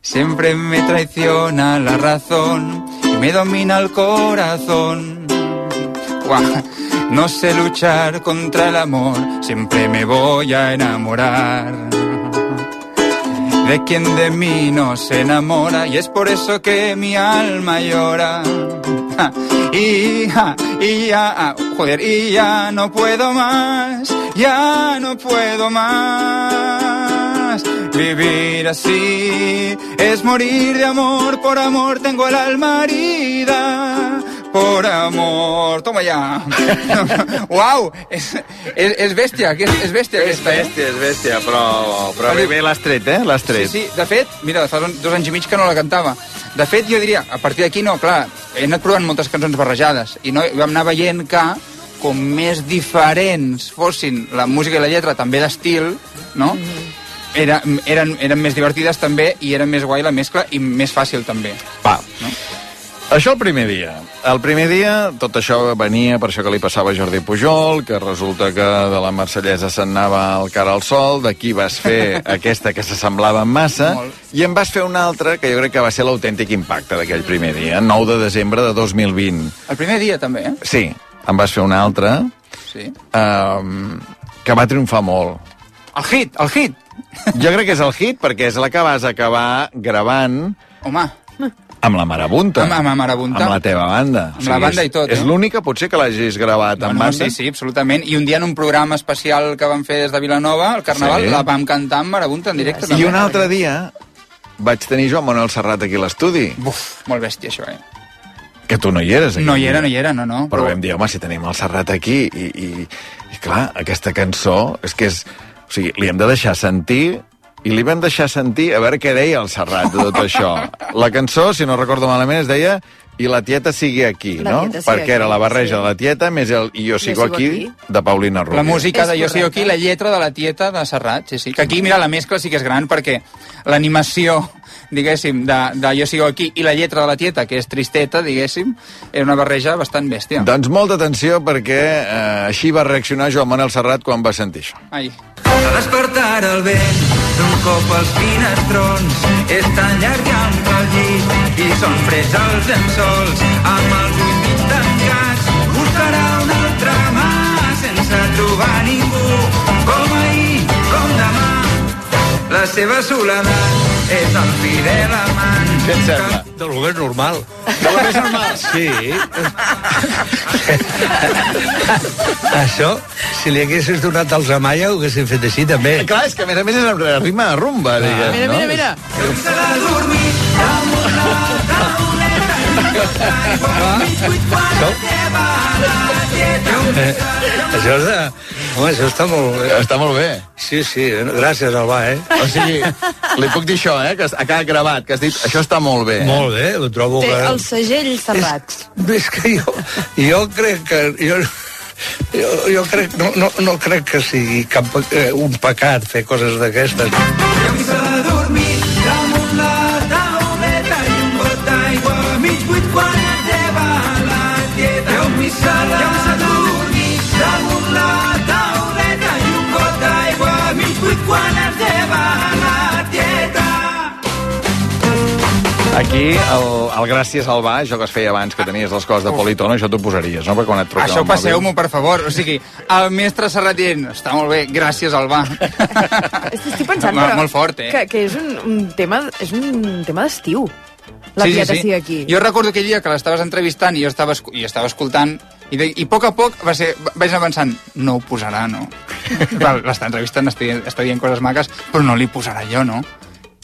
Siempre me traiciona la razón y me domina el corazón. Guau. No sé luchar contra el amor, siempre me voy a enamorar de quien de mí no se enamora y es por eso que mi alma llora. Y, ja, y ya, ah, joder, y ya no puedo más, ya no puedo más. Vivir así es morir de amor, por amor tengo el alma herida. Por amor, toma ya. Uau, és, és, és bèstia, és, és bèstia És aquesta. eh? bèstia, és bèstia, però, però bé, bé l'has tret, eh? L'has tret. Sí, sí, de fet, mira, fa dos anys i mig que no la cantava. De fet, jo diria, a partir d'aquí no, clar, he anat provant moltes cançons barrejades i no, vam anar veient que com més diferents fossin la música i la lletra, també d'estil, no? Era, eren, eren més divertides també i era més guai la mescla i més fàcil també. Va. Això el primer dia. El primer dia tot això venia per això que li passava a Jordi Pujol, que resulta que de la Marsellesa se'n anava al cara al sol, d'aquí vas fer aquesta que s'assemblava massa, i en vas fer una altra que jo crec que va ser l'autèntic impacte d'aquell primer dia, 9 de desembre de 2020. El primer dia també, eh? Sí, en vas fer una altra Sí. um, que va triomfar molt. El hit, el hit! Jo crec que és el hit perquè és la que vas acabar gravant Home, amb la Marabunta. Amb- amb la Marabunta. Amb la teva banda. Amb la banda és, i tot, És eh? l'única, potser, que l'hagis gravat No, amb no, banda. sí, sí, absolutament. I un dia en un programa especial que vam fer des de Vilanova, el Carnaval, Sí. la vam cantar amb Marabunta en directe. I un altre dia vaig tenir Joan Manuel Serrat aquí a l'estudi. Buf, molt bèstia, això, eh? Que tu no hi eres. aquell No hi era, no hi era, no, no. Però vam dir, home, si tenim el Serrat aquí i, i, i clar, aquesta cançó és que és... O sigui, li hem de deixar sentir i li vam deixar sentir a veure què deia el Serrat de tot això. La cançó, si no recordo malament, es deia i la tieta sigui aquí, La no? sigui Perquè era aquí, la barreja sí. de la tieta més el jo sigo aquí, aquí. de Paulina Rubio. La música És de Jo sigo aquí, la lletra de la tieta de Serrat, sí, sí. Que aquí, mira, la mescla sí que és gran perquè l'animació, diguéssim, de, de Jo sigo aquí i la lletra de la tieta, que és tristeta, diguéssim, era una barreja bastant bèstia. Doncs molta atenció perquè eh, així va reaccionar Joan Manuel Serrat quan va sentir això. Ai. A despertar el vent d'un cop als finestrons és tan llarg ample el llit i són freds els llençols amb els ulls mig tancats buscarà una altra mà sense trobar ningú com ahir, com demà la seva soledat és el fidel amant Què et sembla? De lo més normal. De lo més normal? Sí. Això, si li haguessis donat als Amaya, ho haguessin fet així, també. Clar, és que a més a més és en rima a rumba, diguem, Mira, no? mira, mira. Eh, això és de, Home, això està molt bé. Està molt bé. Sí, sí, gràcies, Albà, eh? O sigui, li puc dir això, eh, que ha quedat gravat, que has dit, això està molt bé. Molt bé, ho trobo Té que... el segell serrat. És que jo, jo crec que... Jo, jo, jo crec, no, no, no crec que sigui cap, eh, un pecat fer coses d'aquestes. Aquí, el, el gràcies al va, això que es feia abans, que tenies les coses de politono, això t'ho posaries, no? Perquè quan et truquen Això al passeu-m'ho, per favor. O sigui, el mestre Serrat dient, està molt bé, gràcies, Albà. Estic pensant, però, molt fort, eh? que, que és un, un tema, és un tema d'estiu. La tieta sí, aquí. Jo recordo aquell dia que l'estaves entrevistant i jo estava, i estava escoltant i, de, i a poc a poc va ser, vaig anar pensant, no ho posarà, no? L'està entrevistant, està dient, està dient coses maques, però no li posarà jo, no?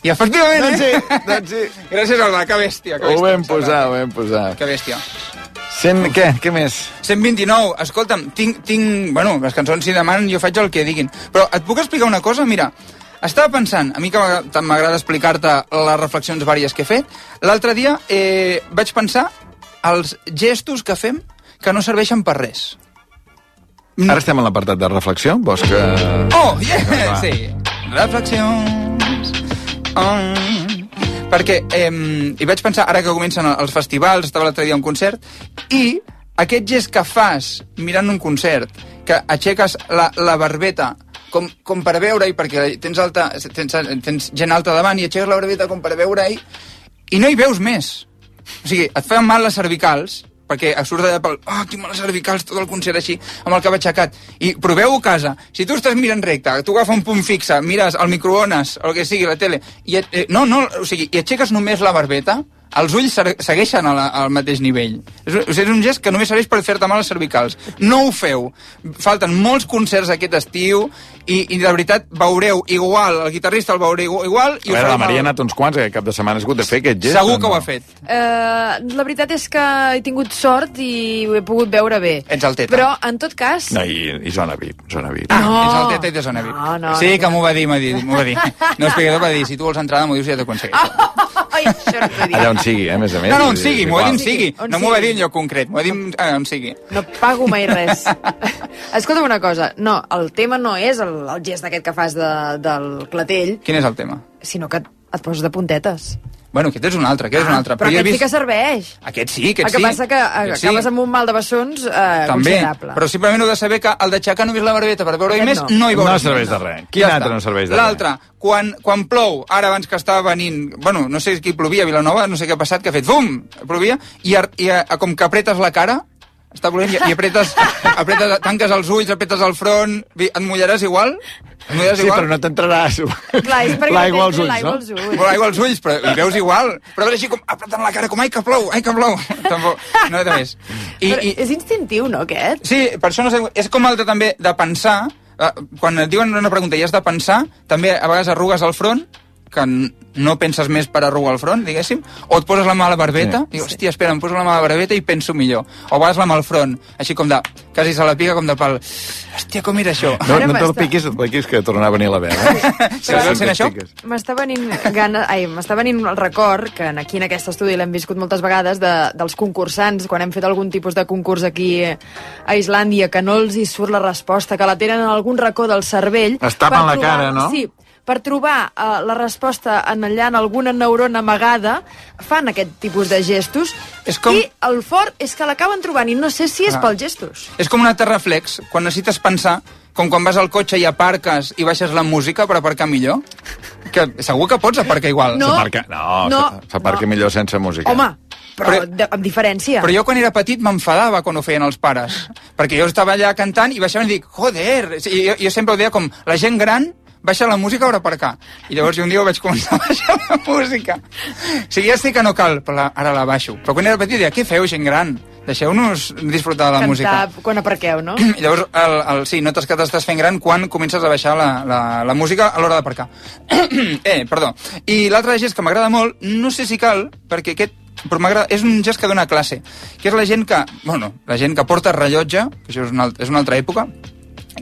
I efectivament, Doncs eh? sí, doncs sí. Gràcies, Albà, que bèstia. Que Ho bèstia, vam posar, ho vam posar. Que bèstia. Cent, què? Què més? 129, escolta'm, tinc, tinc... Bueno, les cançons si demanen jo faig el que diguin. Però et puc explicar una cosa? Mira, estava pensant, a mi que m'agrada- tant m'agrada explicar-te les reflexions vàries que he fet, l'altre dia eh, vaig pensar els gestos que fem que no serveixen per res. Ara estem en l'apartat de reflexió, vols que... Oh, yeah! Va. Sí. Reflexions. Oh. Perquè eh, hi vaig pensar, ara que comencen els festivals, estava l'altre dia un concert, i aquest gest que fas mirant un concert, que aixeques la, la barbeta com, com per veure-hi, perquè tens, alta, tens, tens gent alta davant i aixeques la barbeta com per veure-hi, i no hi veus més. O sigui, et fan mal les cervicals, perquè surts d'allà pel... Oh, tinc males cervicals, tot el concert així, amb el cap aixecat. I proveu-ho a casa. Si tu estàs mirant recte, tu agafes un punt fixe, mires el microones, el que sigui, la tele, i, et- eh, no, no, o sigui, i aixeques només la barbeta, els ulls se- segueixen la, al mateix nivell. És, és un gest que només serveix per fer-te mal les cervicals. No ho feu. Falten molts concerts aquest estiu i, i de veritat veureu igual, el guitarrista el veureu igual i A ho veure, la Maria ha anat uns quants, aquest cap de setmana has hagut de fer aquest gest. Segur que ho no? ha fet. Eh, la veritat és que he tingut sort i ho he pogut veure bé. Ets el teta. Però, en tot cas... No, i, i zona VIP, zona VIP. Ah, No. ets el teta i de zona VIP. No, no, sí, no. que m'ho va dir, m'ho va dir, m'ho va dir. No, expliqueu, va dir, si tu vols entrada, m'ho dius i ja t'ho aconsegueixo. Ai, això no t'ho dic. Allà on sigui, eh, a més a més. No, no, on sigui, m'ho va dir on sigui. On No m'ho va sigui. dir en lloc concret, m'ho va dir eh, on sigui. No pago mai res. Escolta'm una cosa, no, el tema no és el, el gest aquest que fas de, del clatell, Quin és el tema? sinó que et, et poses de puntetes. Bueno, aquest és un altre, aquest és un altre. Però he aquest sí que serveix. Aquest sí, aquest el que sí. passa que eh, Aquest sí. acabes amb un mal de bessons eh, També, considerable. però simplement heu de saber que el d'aixecar només la barbeta per veure-hi més no. no hi veuràs. No serveix de res. Quin altre no serveix de res? L'altre, quan, quan plou, ara abans que estava venint, bueno, no sé qui plovia a Vilanova, no sé què ha passat, que ha fet, bum, plovia, i, ar- i a, com que apretes la cara, està plovent, i, i apretes, apretes, tanques els ulls, apretes el front, et mullaràs igual? Et mullaràs Sí, igual? però no t'entraràs perquè l'aigua als ulls, l'aigua no? als ulls. Però l'aigua als ulls, però hi veus igual. Però veure així com apretant la cara, com ai que plou, ai que plou. Tampoc, no de més. I, però i... És instintiu, no, aquest? Sí, per això no sé, és com altre també de pensar, eh, quan et diuen una pregunta i has de pensar, també a vegades arrugues al front, que no penses més per arrugar el front, diguéssim, o et poses la mà a la barbeta, Sí. sí. dius, hòstia, espera, em poso la mà a la barbeta i penso millor. O vegades la mà al front, així com de, quasi se la pica com de pal. Hòstia, com era això? No, Ara no te'l piquis, et piquis que tornarà a venir la veu. Eh? Si vols sent això? M'està venint gana, ai, venint el record que en- aquí en aquest estudi l'hem viscut moltes vegades de, dels concursants, quan hem fet algun tipus de concurs aquí a Islàndia, que no els hi surt la resposta, que la tenen en algun racó del cervell. Es tapen la cara, no? Sí, per trobar uh, la resposta en allà en alguna neurona amagada, fan aquest tipus de gestos, És com- i el fort és que l'acaben trobant, i no sé si és Ah. pels gestos. És com un altre reflex, quan necessites pensar, com quan vas al cotxe i aparques i baixes la música per aparcar millor, que segur que pots aparcar igual. No. S'aparca, no, No, no s'aparca millor sense música. Home, però, Però- de, amb diferència. Però jo quan era petit m'enfadava quan ho feien els pares. perquè jo estava allà cantant i baixaven i dic, joder, I jo, jo sempre ho deia com, la gent gran baixa la música per aparcar. I llavors jo un dia ho vaig començar a baixar la música. O sigui, ja sé que no cal, però la, ara la baixo. Però quan era petit deia, què feu, gent gran? Deixeu-nos disfrutar de la Cantar música. quan aparqueu, no? I llavors, el, el, sí, notes que t'estàs fent gran quan comences a baixar la, la, la música a l'hora d'aparcar. eh, perdó. I l'altre gest que m'agrada molt, no sé si cal, perquè aquest però m'agrada, és un gest que dona classe, que és la gent que, bueno, la gent que porta rellotge, que això és una, és una altra època,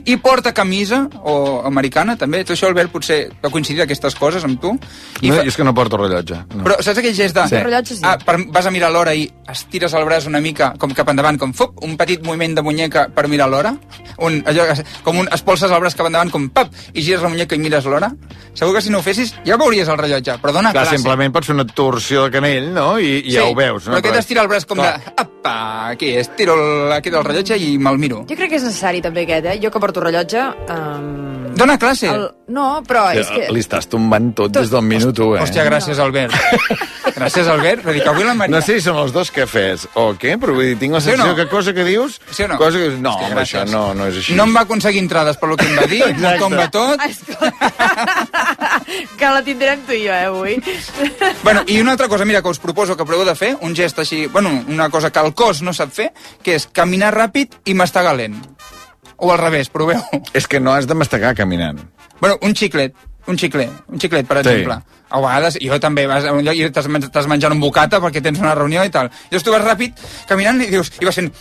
I porta camisa, o americana, també. Tu això, Albert, potser va coincidir aquestes coses amb tu. I No, fa- és que no porto rellotge. No. Però saps aquell gest de... Sí. Rellotge sí. Ah, per, vas a mirar l'hora i estires el braç una mica com cap endavant, com fup, un petit moviment de muñeca per mirar l'hora. Un, allò, com un, espolses el braç cap endavant com pap, i gires la muñeca i mires l'hora. Segur que si no ho fessis ja veuries el rellotge, però dona Clar, classe. simplement pots fer una torsió de canell, no? I, i ja ho veus, no? Però aquest estira el braç com Clar. de... Apa, aquí, estiro el, aquí del rellotge i me'l miro. Jo crec que és necessari també aquest, eh? Jo que porto rellotge... Um... Dona classe. El... No, però és que... Li estàs tombant tot des del minut 1, eh? Hòstia, gràcies, Albert. gràcies, Albert. Vull dir que avui la Maria... No sé si són els dos cafès o què, però vull dir, tinc la Sí sensació no? que cosa que dius... Sí o no? Cosa que dius, no, Hòstia, home, això no, no és així. No em va aconseguir entrades per lo que em va dir, m'ho Exacte. tomba tot. Que la tindrem tu i jo, eh, avui. Bueno, i una altra cosa, mira, que us proposo que proveu de fer, un gest així, bueno, una cosa que el cos no sap fer, que és caminar ràpid i mastegar lent. O al revés, proveu. És que no has de mastegar caminant. Bueno, un xiclet, un xiclet, un xiclet, per Sí. exemple. A vegades, jo també vas a un lloc i t'has men- t'has menjant un bocata perquè tens una reunió i tal. Llavors tu vas ràpid, caminant, i dius, i vas fent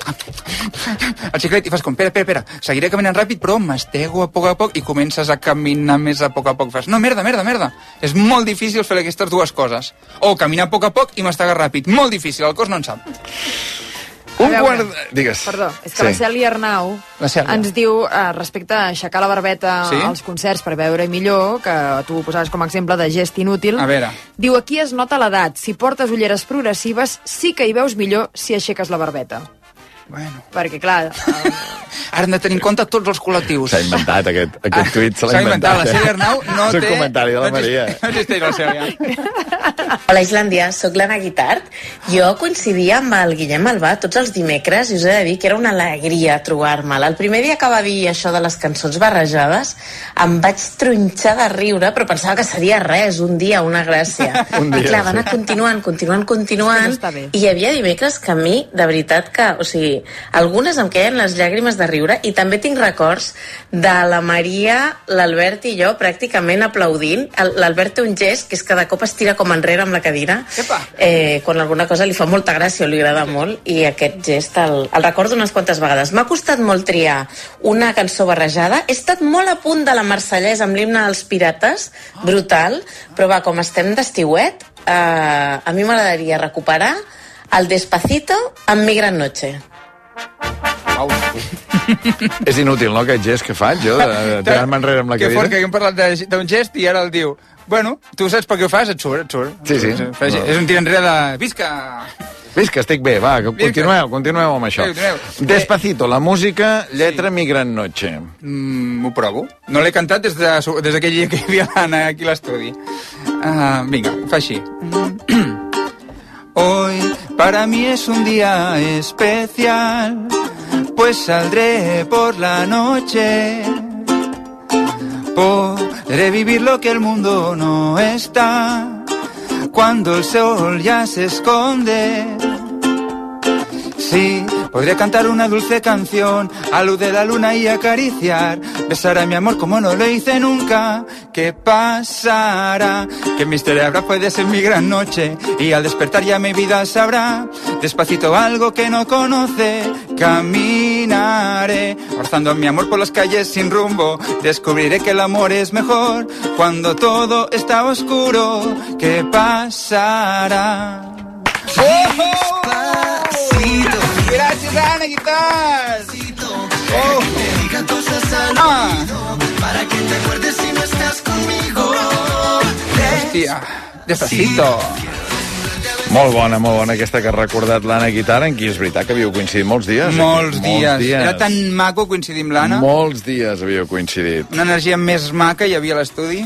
el xiclet, i fas com, espera, espera, espera, seguiré caminant ràpid, però mastego a poc a poc i comences a caminar més a poc a poc. Fas, no, merda, merda, merda. És molt difícil fer aquestes dues coses. O caminar a poc a poc i mastegar ràpid. Molt difícil, el cos no en sap. Un veure, quart... de- Digues. Perdó, és que la Cèlia Arnau La Cèlia. ens diu eh, respecte a aixecar la barbeta Sí? als concerts per veure millor, que tu ho posaves com a exemple de gest inútil. A veure. Diu, aquí es nota l'edat. Si portes ulleres progressives, sí que hi veus millor si aixeques la barbeta. Bueno. Perquè, clar, Ara hem de tenir en compte tots els col·lectius. S'ha inventat aquest, aquest tuit, se l'ha Ah, S'ha inventat. La Cèlia Arnau no És un té... comentari de la no existeix- Maria. No existeix la Cèlia. Hola Islàndia, sóc l'Anna Guitart. Jo coincidia amb el Guillem Albà tots els dimecres i us he de dir que era una alegria trobar-me'l. El primer dia que va dir això de les cançons barrejades em vaig tronxar de riure, però pensava que seria res, un dia, una gràcia. Un dia, I clar, va sí. anar continuant, continuant, continuant. I hi havia dimecres que a mi, de veritat que, o sigui, algunes em queien les llàgrimes de riure i també tinc records de la Maria, l'Albert i jo pràcticament aplaudint. L'Albert té un gest que és que de cop es tira com enrere amb la cadira eh, quan alguna cosa li fa molta gràcia o li agrada molt i aquest gest el, el recordo unes quantes vegades. M'ha costat molt triar una cançó barrejada. He estat molt a punt de la Marsellesa amb l'himne dels Pirates, brutal, però va, com estem d'estiuet, eh, a mi m'agradaria recuperar el Despacito amb Mi Gran Noche. És inútil, no, aquest gest que faig, jo, de, de tirar-me enrere amb la que fort cadira? que hem parlat d'un gest i ara el diu bueno, tu saps per què ho fas? Et surt, et surt. Sí, sí. Fas- És un tir enrere de... Visca! Que estic bé, va, que continueu, continueu amb això. Sí, continueu. Despacito, la música, lletra Mi Gran Noche. Mm, ho provo. No l'he cantat des de- des d'aquell dia que hi havia l'Anna aquí a l'estudi. Uh, vinga, fa així. Hoy para mí es un día especial, pues saldré por la noche. Podré vivir lo que el mundo no está, cuando el sol ya se esconde. Sí, podría cantar una dulce canción a luz de la luna y acariciar, besar a mi amor como no lo hice nunca. ¿Qué pasará? ¿Qué misterio habrá? Puede ser mi gran noche y al despertar ya mi vida sabrá. Despacito algo que no conoce, caminaré, forzando mi amor por las calles sin rumbo. Descubriré que el amor es mejor cuando todo está oscuro. ¿Qué pasará? Gracias, Ana Guitar. Oh. Ah. Para que te acuerdes si no estás conmigo. Hòstia, despacito. Molt bona, molt bona aquesta que ha recordat l'Anna Guitar, en qui és veritat que havíeu coincidit molts dies. Molts aquí. dies. Era tan maco coincidir amb l'Anna. Molts dies havíeu coincidit. Una energia més maca hi havia a l'estudi.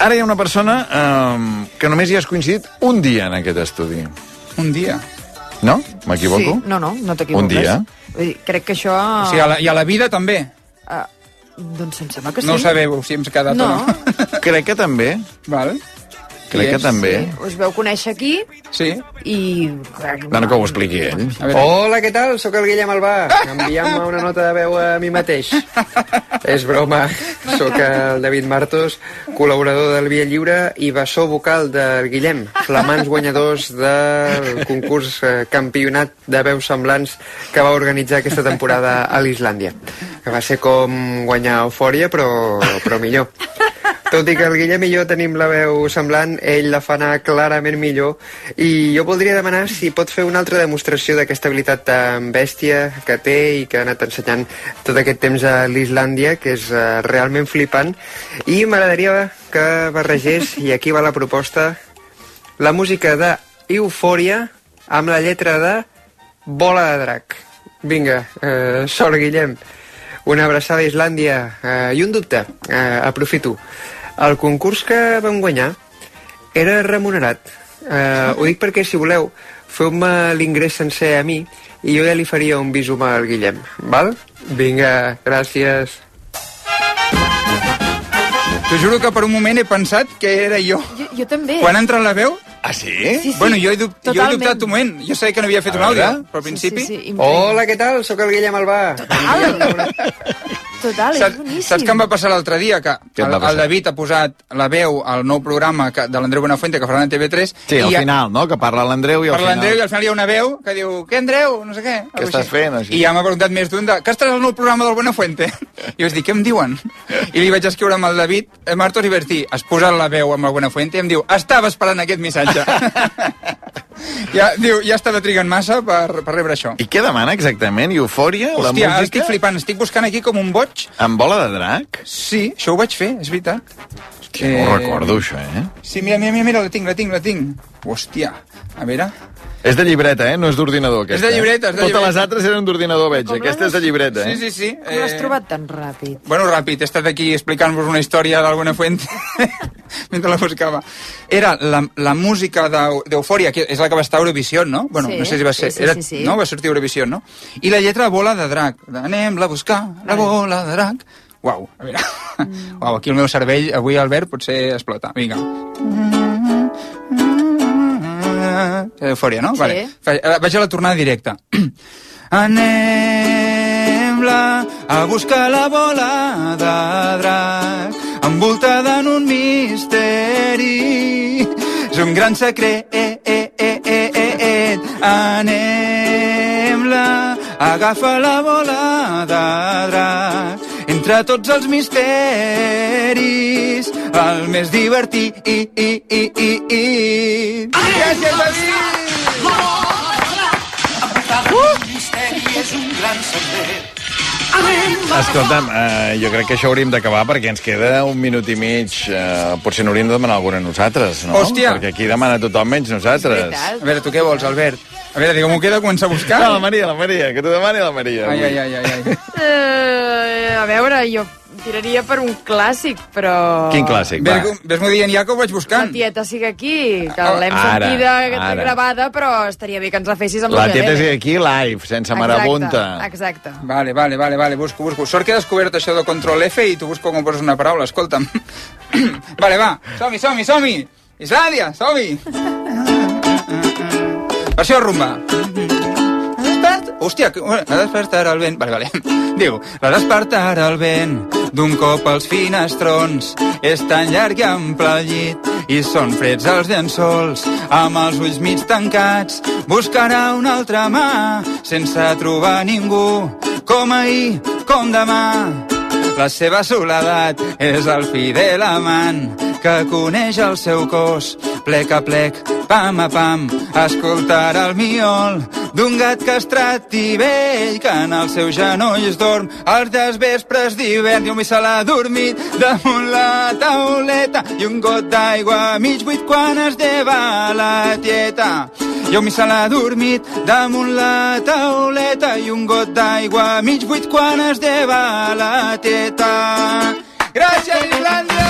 Ara hi ha una persona um, que només hi has coincidit un dia en aquest estudi. Un dia? No? M'equivoco? Sí, no, no, no t'equivoques. Un dia? Vull dir, crec que això... O sigui, a la, i a la vida també. Uh, doncs em sembla que sí. No ho sabeu si hem quedat No. o no. Crec que també. Val. Crec que també. Us veu conèixer aquí Sí. i... Bueno, que ho expliqui ell. Hola, què tal? Sóc el Guillem Albà. Enviant-me una nota de veu a mi mateix. És broma. Sóc el David Martos, col·laborador del Via Lliure i bessó vocal del Guillem, flamants guanyadors del concurs eh, campionat de veus semblants que va organitzar aquesta temporada a l'Islàndia. Que va ser com guanyar eufòria, però, però millor. Tot i que el Guillem i jo tenim la veu semblant, ell la fa anar clarament millor i jo voldria demanar si pot fer una altra demostració d'aquesta habilitat tan bèstia que té i que ha anat ensenyant tot aquest temps a l'Islàndia, que és uh, realment flipant. I m'agradaria que barregés, i aquí va la proposta, la música de Eufòria amb la lletra de Bola de Drac. Vinga, eh, sort Guillem. Una abraçada a Islàndia eh, i un dubte, eh, aprofito. El concurs que vam guanyar era remunerat. Eh, ho dic perquè, si voleu, feu-me l'ingrés sencer a mi i jo ja li faria un bisum al Guillem, val? Vinga, gràcies. T'ho juro que per un moment he pensat que era jo. Jo, jo també. Quan ha entrat la veu... Ah, sí? Sí, sí, bueno, jo he, dub jo he dubtat un moment. Jo sabia que no havia fet un àudio, però al principi... Sí, sí, Hola, què tal? Sóc el Guillem Albà. Total, és Saps, boníssim. saps què em va passar l'altre dia? Que Què el, el David ha posat la veu al nou programa que, de l'Andreu Buenafuente que faran a TV3 Sí, al i final, no? Que parla l'Andreu i al per final... l'Andreu i al final hi ha una veu que diu què Andreu? No sé què. Què estàs així. fent, així? I ja m'ha preguntat més d'un de que estàs al nou programa del Buenafuente? I vaig dir, què em diuen? I li vaig escriure amb el David eh, Martos i vaig dir, has posat la veu amb el Buenafuente? I em diu, estava esperant aquest missatge. ja, diu, ja estava trigant massa per, per rebre això. I què demana exactament? Eufòria? la Hòstia, música? estic flipant, estic buscant aquí com un boig. Amb bola de drac? Sí, això ho vaig fer, és veritat. Que no ho recordo, això, eh? Sí, mira, mira, mira, mira, la tinc, la tinc, la tinc. Hòstia, a veure... És de llibreta, eh? No és d'ordinador, aquesta. És de llibreta, és de Totes llibreta. les altres eren d'ordinador, veig. Aquesta és de llibreta, eh? Sí, sí, sí. Com l'has trobat tan ràpid? Bueno, ràpid, he estat aquí explicant-vos una història d'alguna fuente mentre la buscava. Era la, la música d'Eu- d'Eufòria, que és la que va estar a Eurovisió, no? Bueno, Sí, no sé si va ser... sí, sí, era, sí, sí. No? Va sortir a Eurovisió, no? I la lletra Bola de drac. Anem-la a buscar, la bola de drac. Uau, a veure. Mm. Uau, aquí el meu cervell, avui, Albert, potser explota. Vinga. Eufòria, no? Sí. Vale. Eh, Vaig a la tornada directa. Anem-la a buscar la bola de drac envoltada en un misteri. És un gran secret. Eh, eh, eh, eh, eh, eh. Anem-la, agafa la bola de drac entre tots els misteris, el més divertit. I, i, i, i, i. Gràcies, David! Escolta'm, eh, jo crec que això hauríem d'acabar perquè ens queda un minut i mig. Eh, potser n'hauríem de demanar alguna nosaltres, no? Hòstia! Perquè aquí demana tothom menys nosaltres. A veure, tu què vols, Albert? A veure, digue'm, m'ho queda començar a buscar? No, la Maria, la Maria, que t'ho demani la Maria. Ai, ai, ai, ai, ai. Eh, a veure, jo tiraria per un clàssic, però... Quin clàssic, va. Ves- Ves-m'ho dient ja que ho vaig La buscant. tieta sigue aquí, que l'hem Ara, sentida ara. gravada, però estaria bé que ens la fessis amb La la tieta Gelele. aquí live, sense marabunta. Exacte. Vale, vale, vale, vale, busco, busco. Sort que he descobert això de control F i tu busco com poses una paraula, escolta'm. vale, va, som-hi, som-hi, som-hi! Islàndia, som-hi! Versió rumba. Hòstia, que- la despertarà el vent... Vale, vale. Diu, la despertarà el vent d'un cop als finestrons. És tan llarg i ample el llit i són freds els llençols. Amb els ulls mig tancats buscarà una altra mà sense trobar ningú. Com ahir, com demà. La seva soledat és el fidel amant que coneix el seu cos plec a plec, pam a pam, escoltarà el miol d'un gat castrat i vell que en els seus genolls dorm als desvespres d'hivern i un se l'ha dormit damunt la tauleta i un got d'aigua mig buit quan es lleva la tieta. Jo m'hi se l'ha dormit damunt la tauleta i un got d'aigua mig buit quan es lleva la tieta. Gràcies, Islàndia!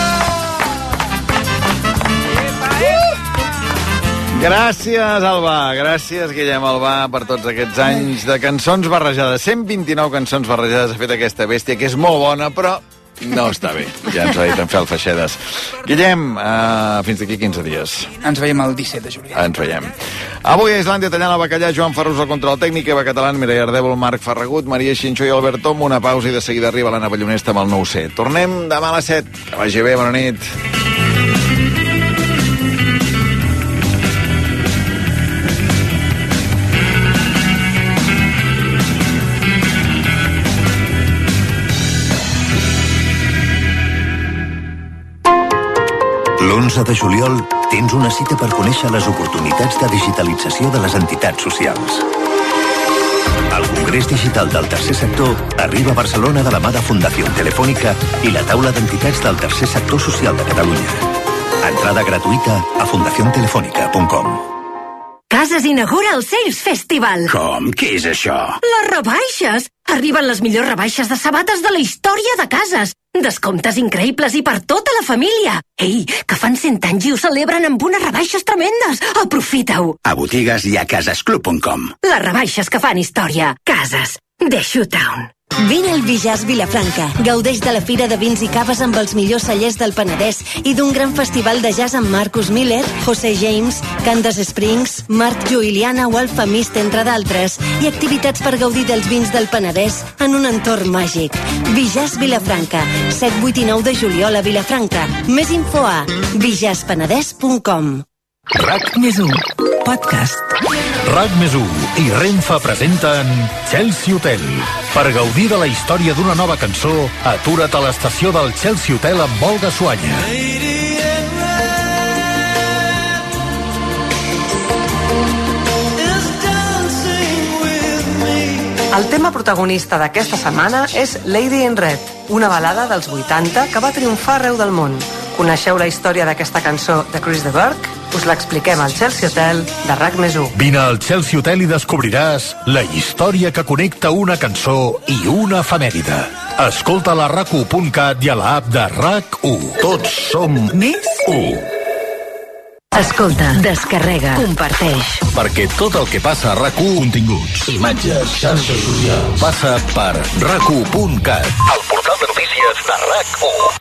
Gràcies, Alba. Gràcies, Guillem Albà, per tots aquests anys de cançons barrejades. 129 cançons barrejades ha fet aquesta bèstia, que és molt bona, però no està bé. Ja ens ha dit en Fel Feixedes. Guillem, uh, fins d'aquí 15 dies. Ens veiem el 17 de juliol. Ens veiem. Avui a Islàndia tallant el bacallà, Joan Ferrus al control tècnic, Eva Catalán, Mireia Ardèvol, Marc Ferragut, Maria Xinxó i Albert Tom. Una pausa i de seguida arriba l'Anna Ballonesta amb el 9-7. Tornem demà a les 7. Que vagi bé, bona nit. L'11 de juliol tens una cita per conèixer les oportunitats de digitalització de les entitats socials. El Congrés Digital del Tercer Sector arriba a Barcelona de la mà de Fundació Telefònica i la taula d'entitats del Tercer Sector Social de Catalunya. Entrada gratuïta a fundaciontelefónica.com. Cases inaugura el Sales Festival. Com? Què és això? Les rebaixes! Arriben les millors rebaixes de sabates de la història de cases. Descomptes increïbles i per tota la família. Ei, que fan 100 anys i ho celebren amb unes rebaixes tremendes. Aprofita-ho. A botigues i a casasclub.com. Les rebaixes que fan història. Cases. The Showtown. Vine al Bijàs Vilafranca. Gaudeix de la Fira de Vins i Caves amb els millors cellers del Penedès i d'un gran festival de jazz amb Marcus Miller, José James, Candace Springs, Marc Juiliana o Alfa Mist, entre d'altres, i activitats per gaudir dels vins del Penedès en un entorn màgic. Bijàs Vilafranca, 7, 8 i 9 de juliol a Vilafranca. Més info a bijaspenedès.com RAC més 1, podcast. RAC més 1 i Renfa presenten Chelsea Hotel. Per gaudir de la història d'una nova cançó, atura't a l'estació del Chelsea Hotel amb Olga Suanya. El tema protagonista d'aquesta setmana és Lady in Red, una balada dels 80 que va triomfar arreu del món. Coneixeu la història d'aquesta cançó de Chris de Burgh? Us l'expliquem al Chelsea Hotel de RAC més 1. Vine al Chelsea Hotel i descobriràs la història que connecta una cançó i una efemèride. Escolta la rac1.cat i a l'app de RAC1. Tots som més 1. Escolta, descarrega, comparteix. Perquè tot el que passa a RAC1... Continguts, imatges, xarxes socials... Passa per rac1.cat. El portal de notícies de RAC1.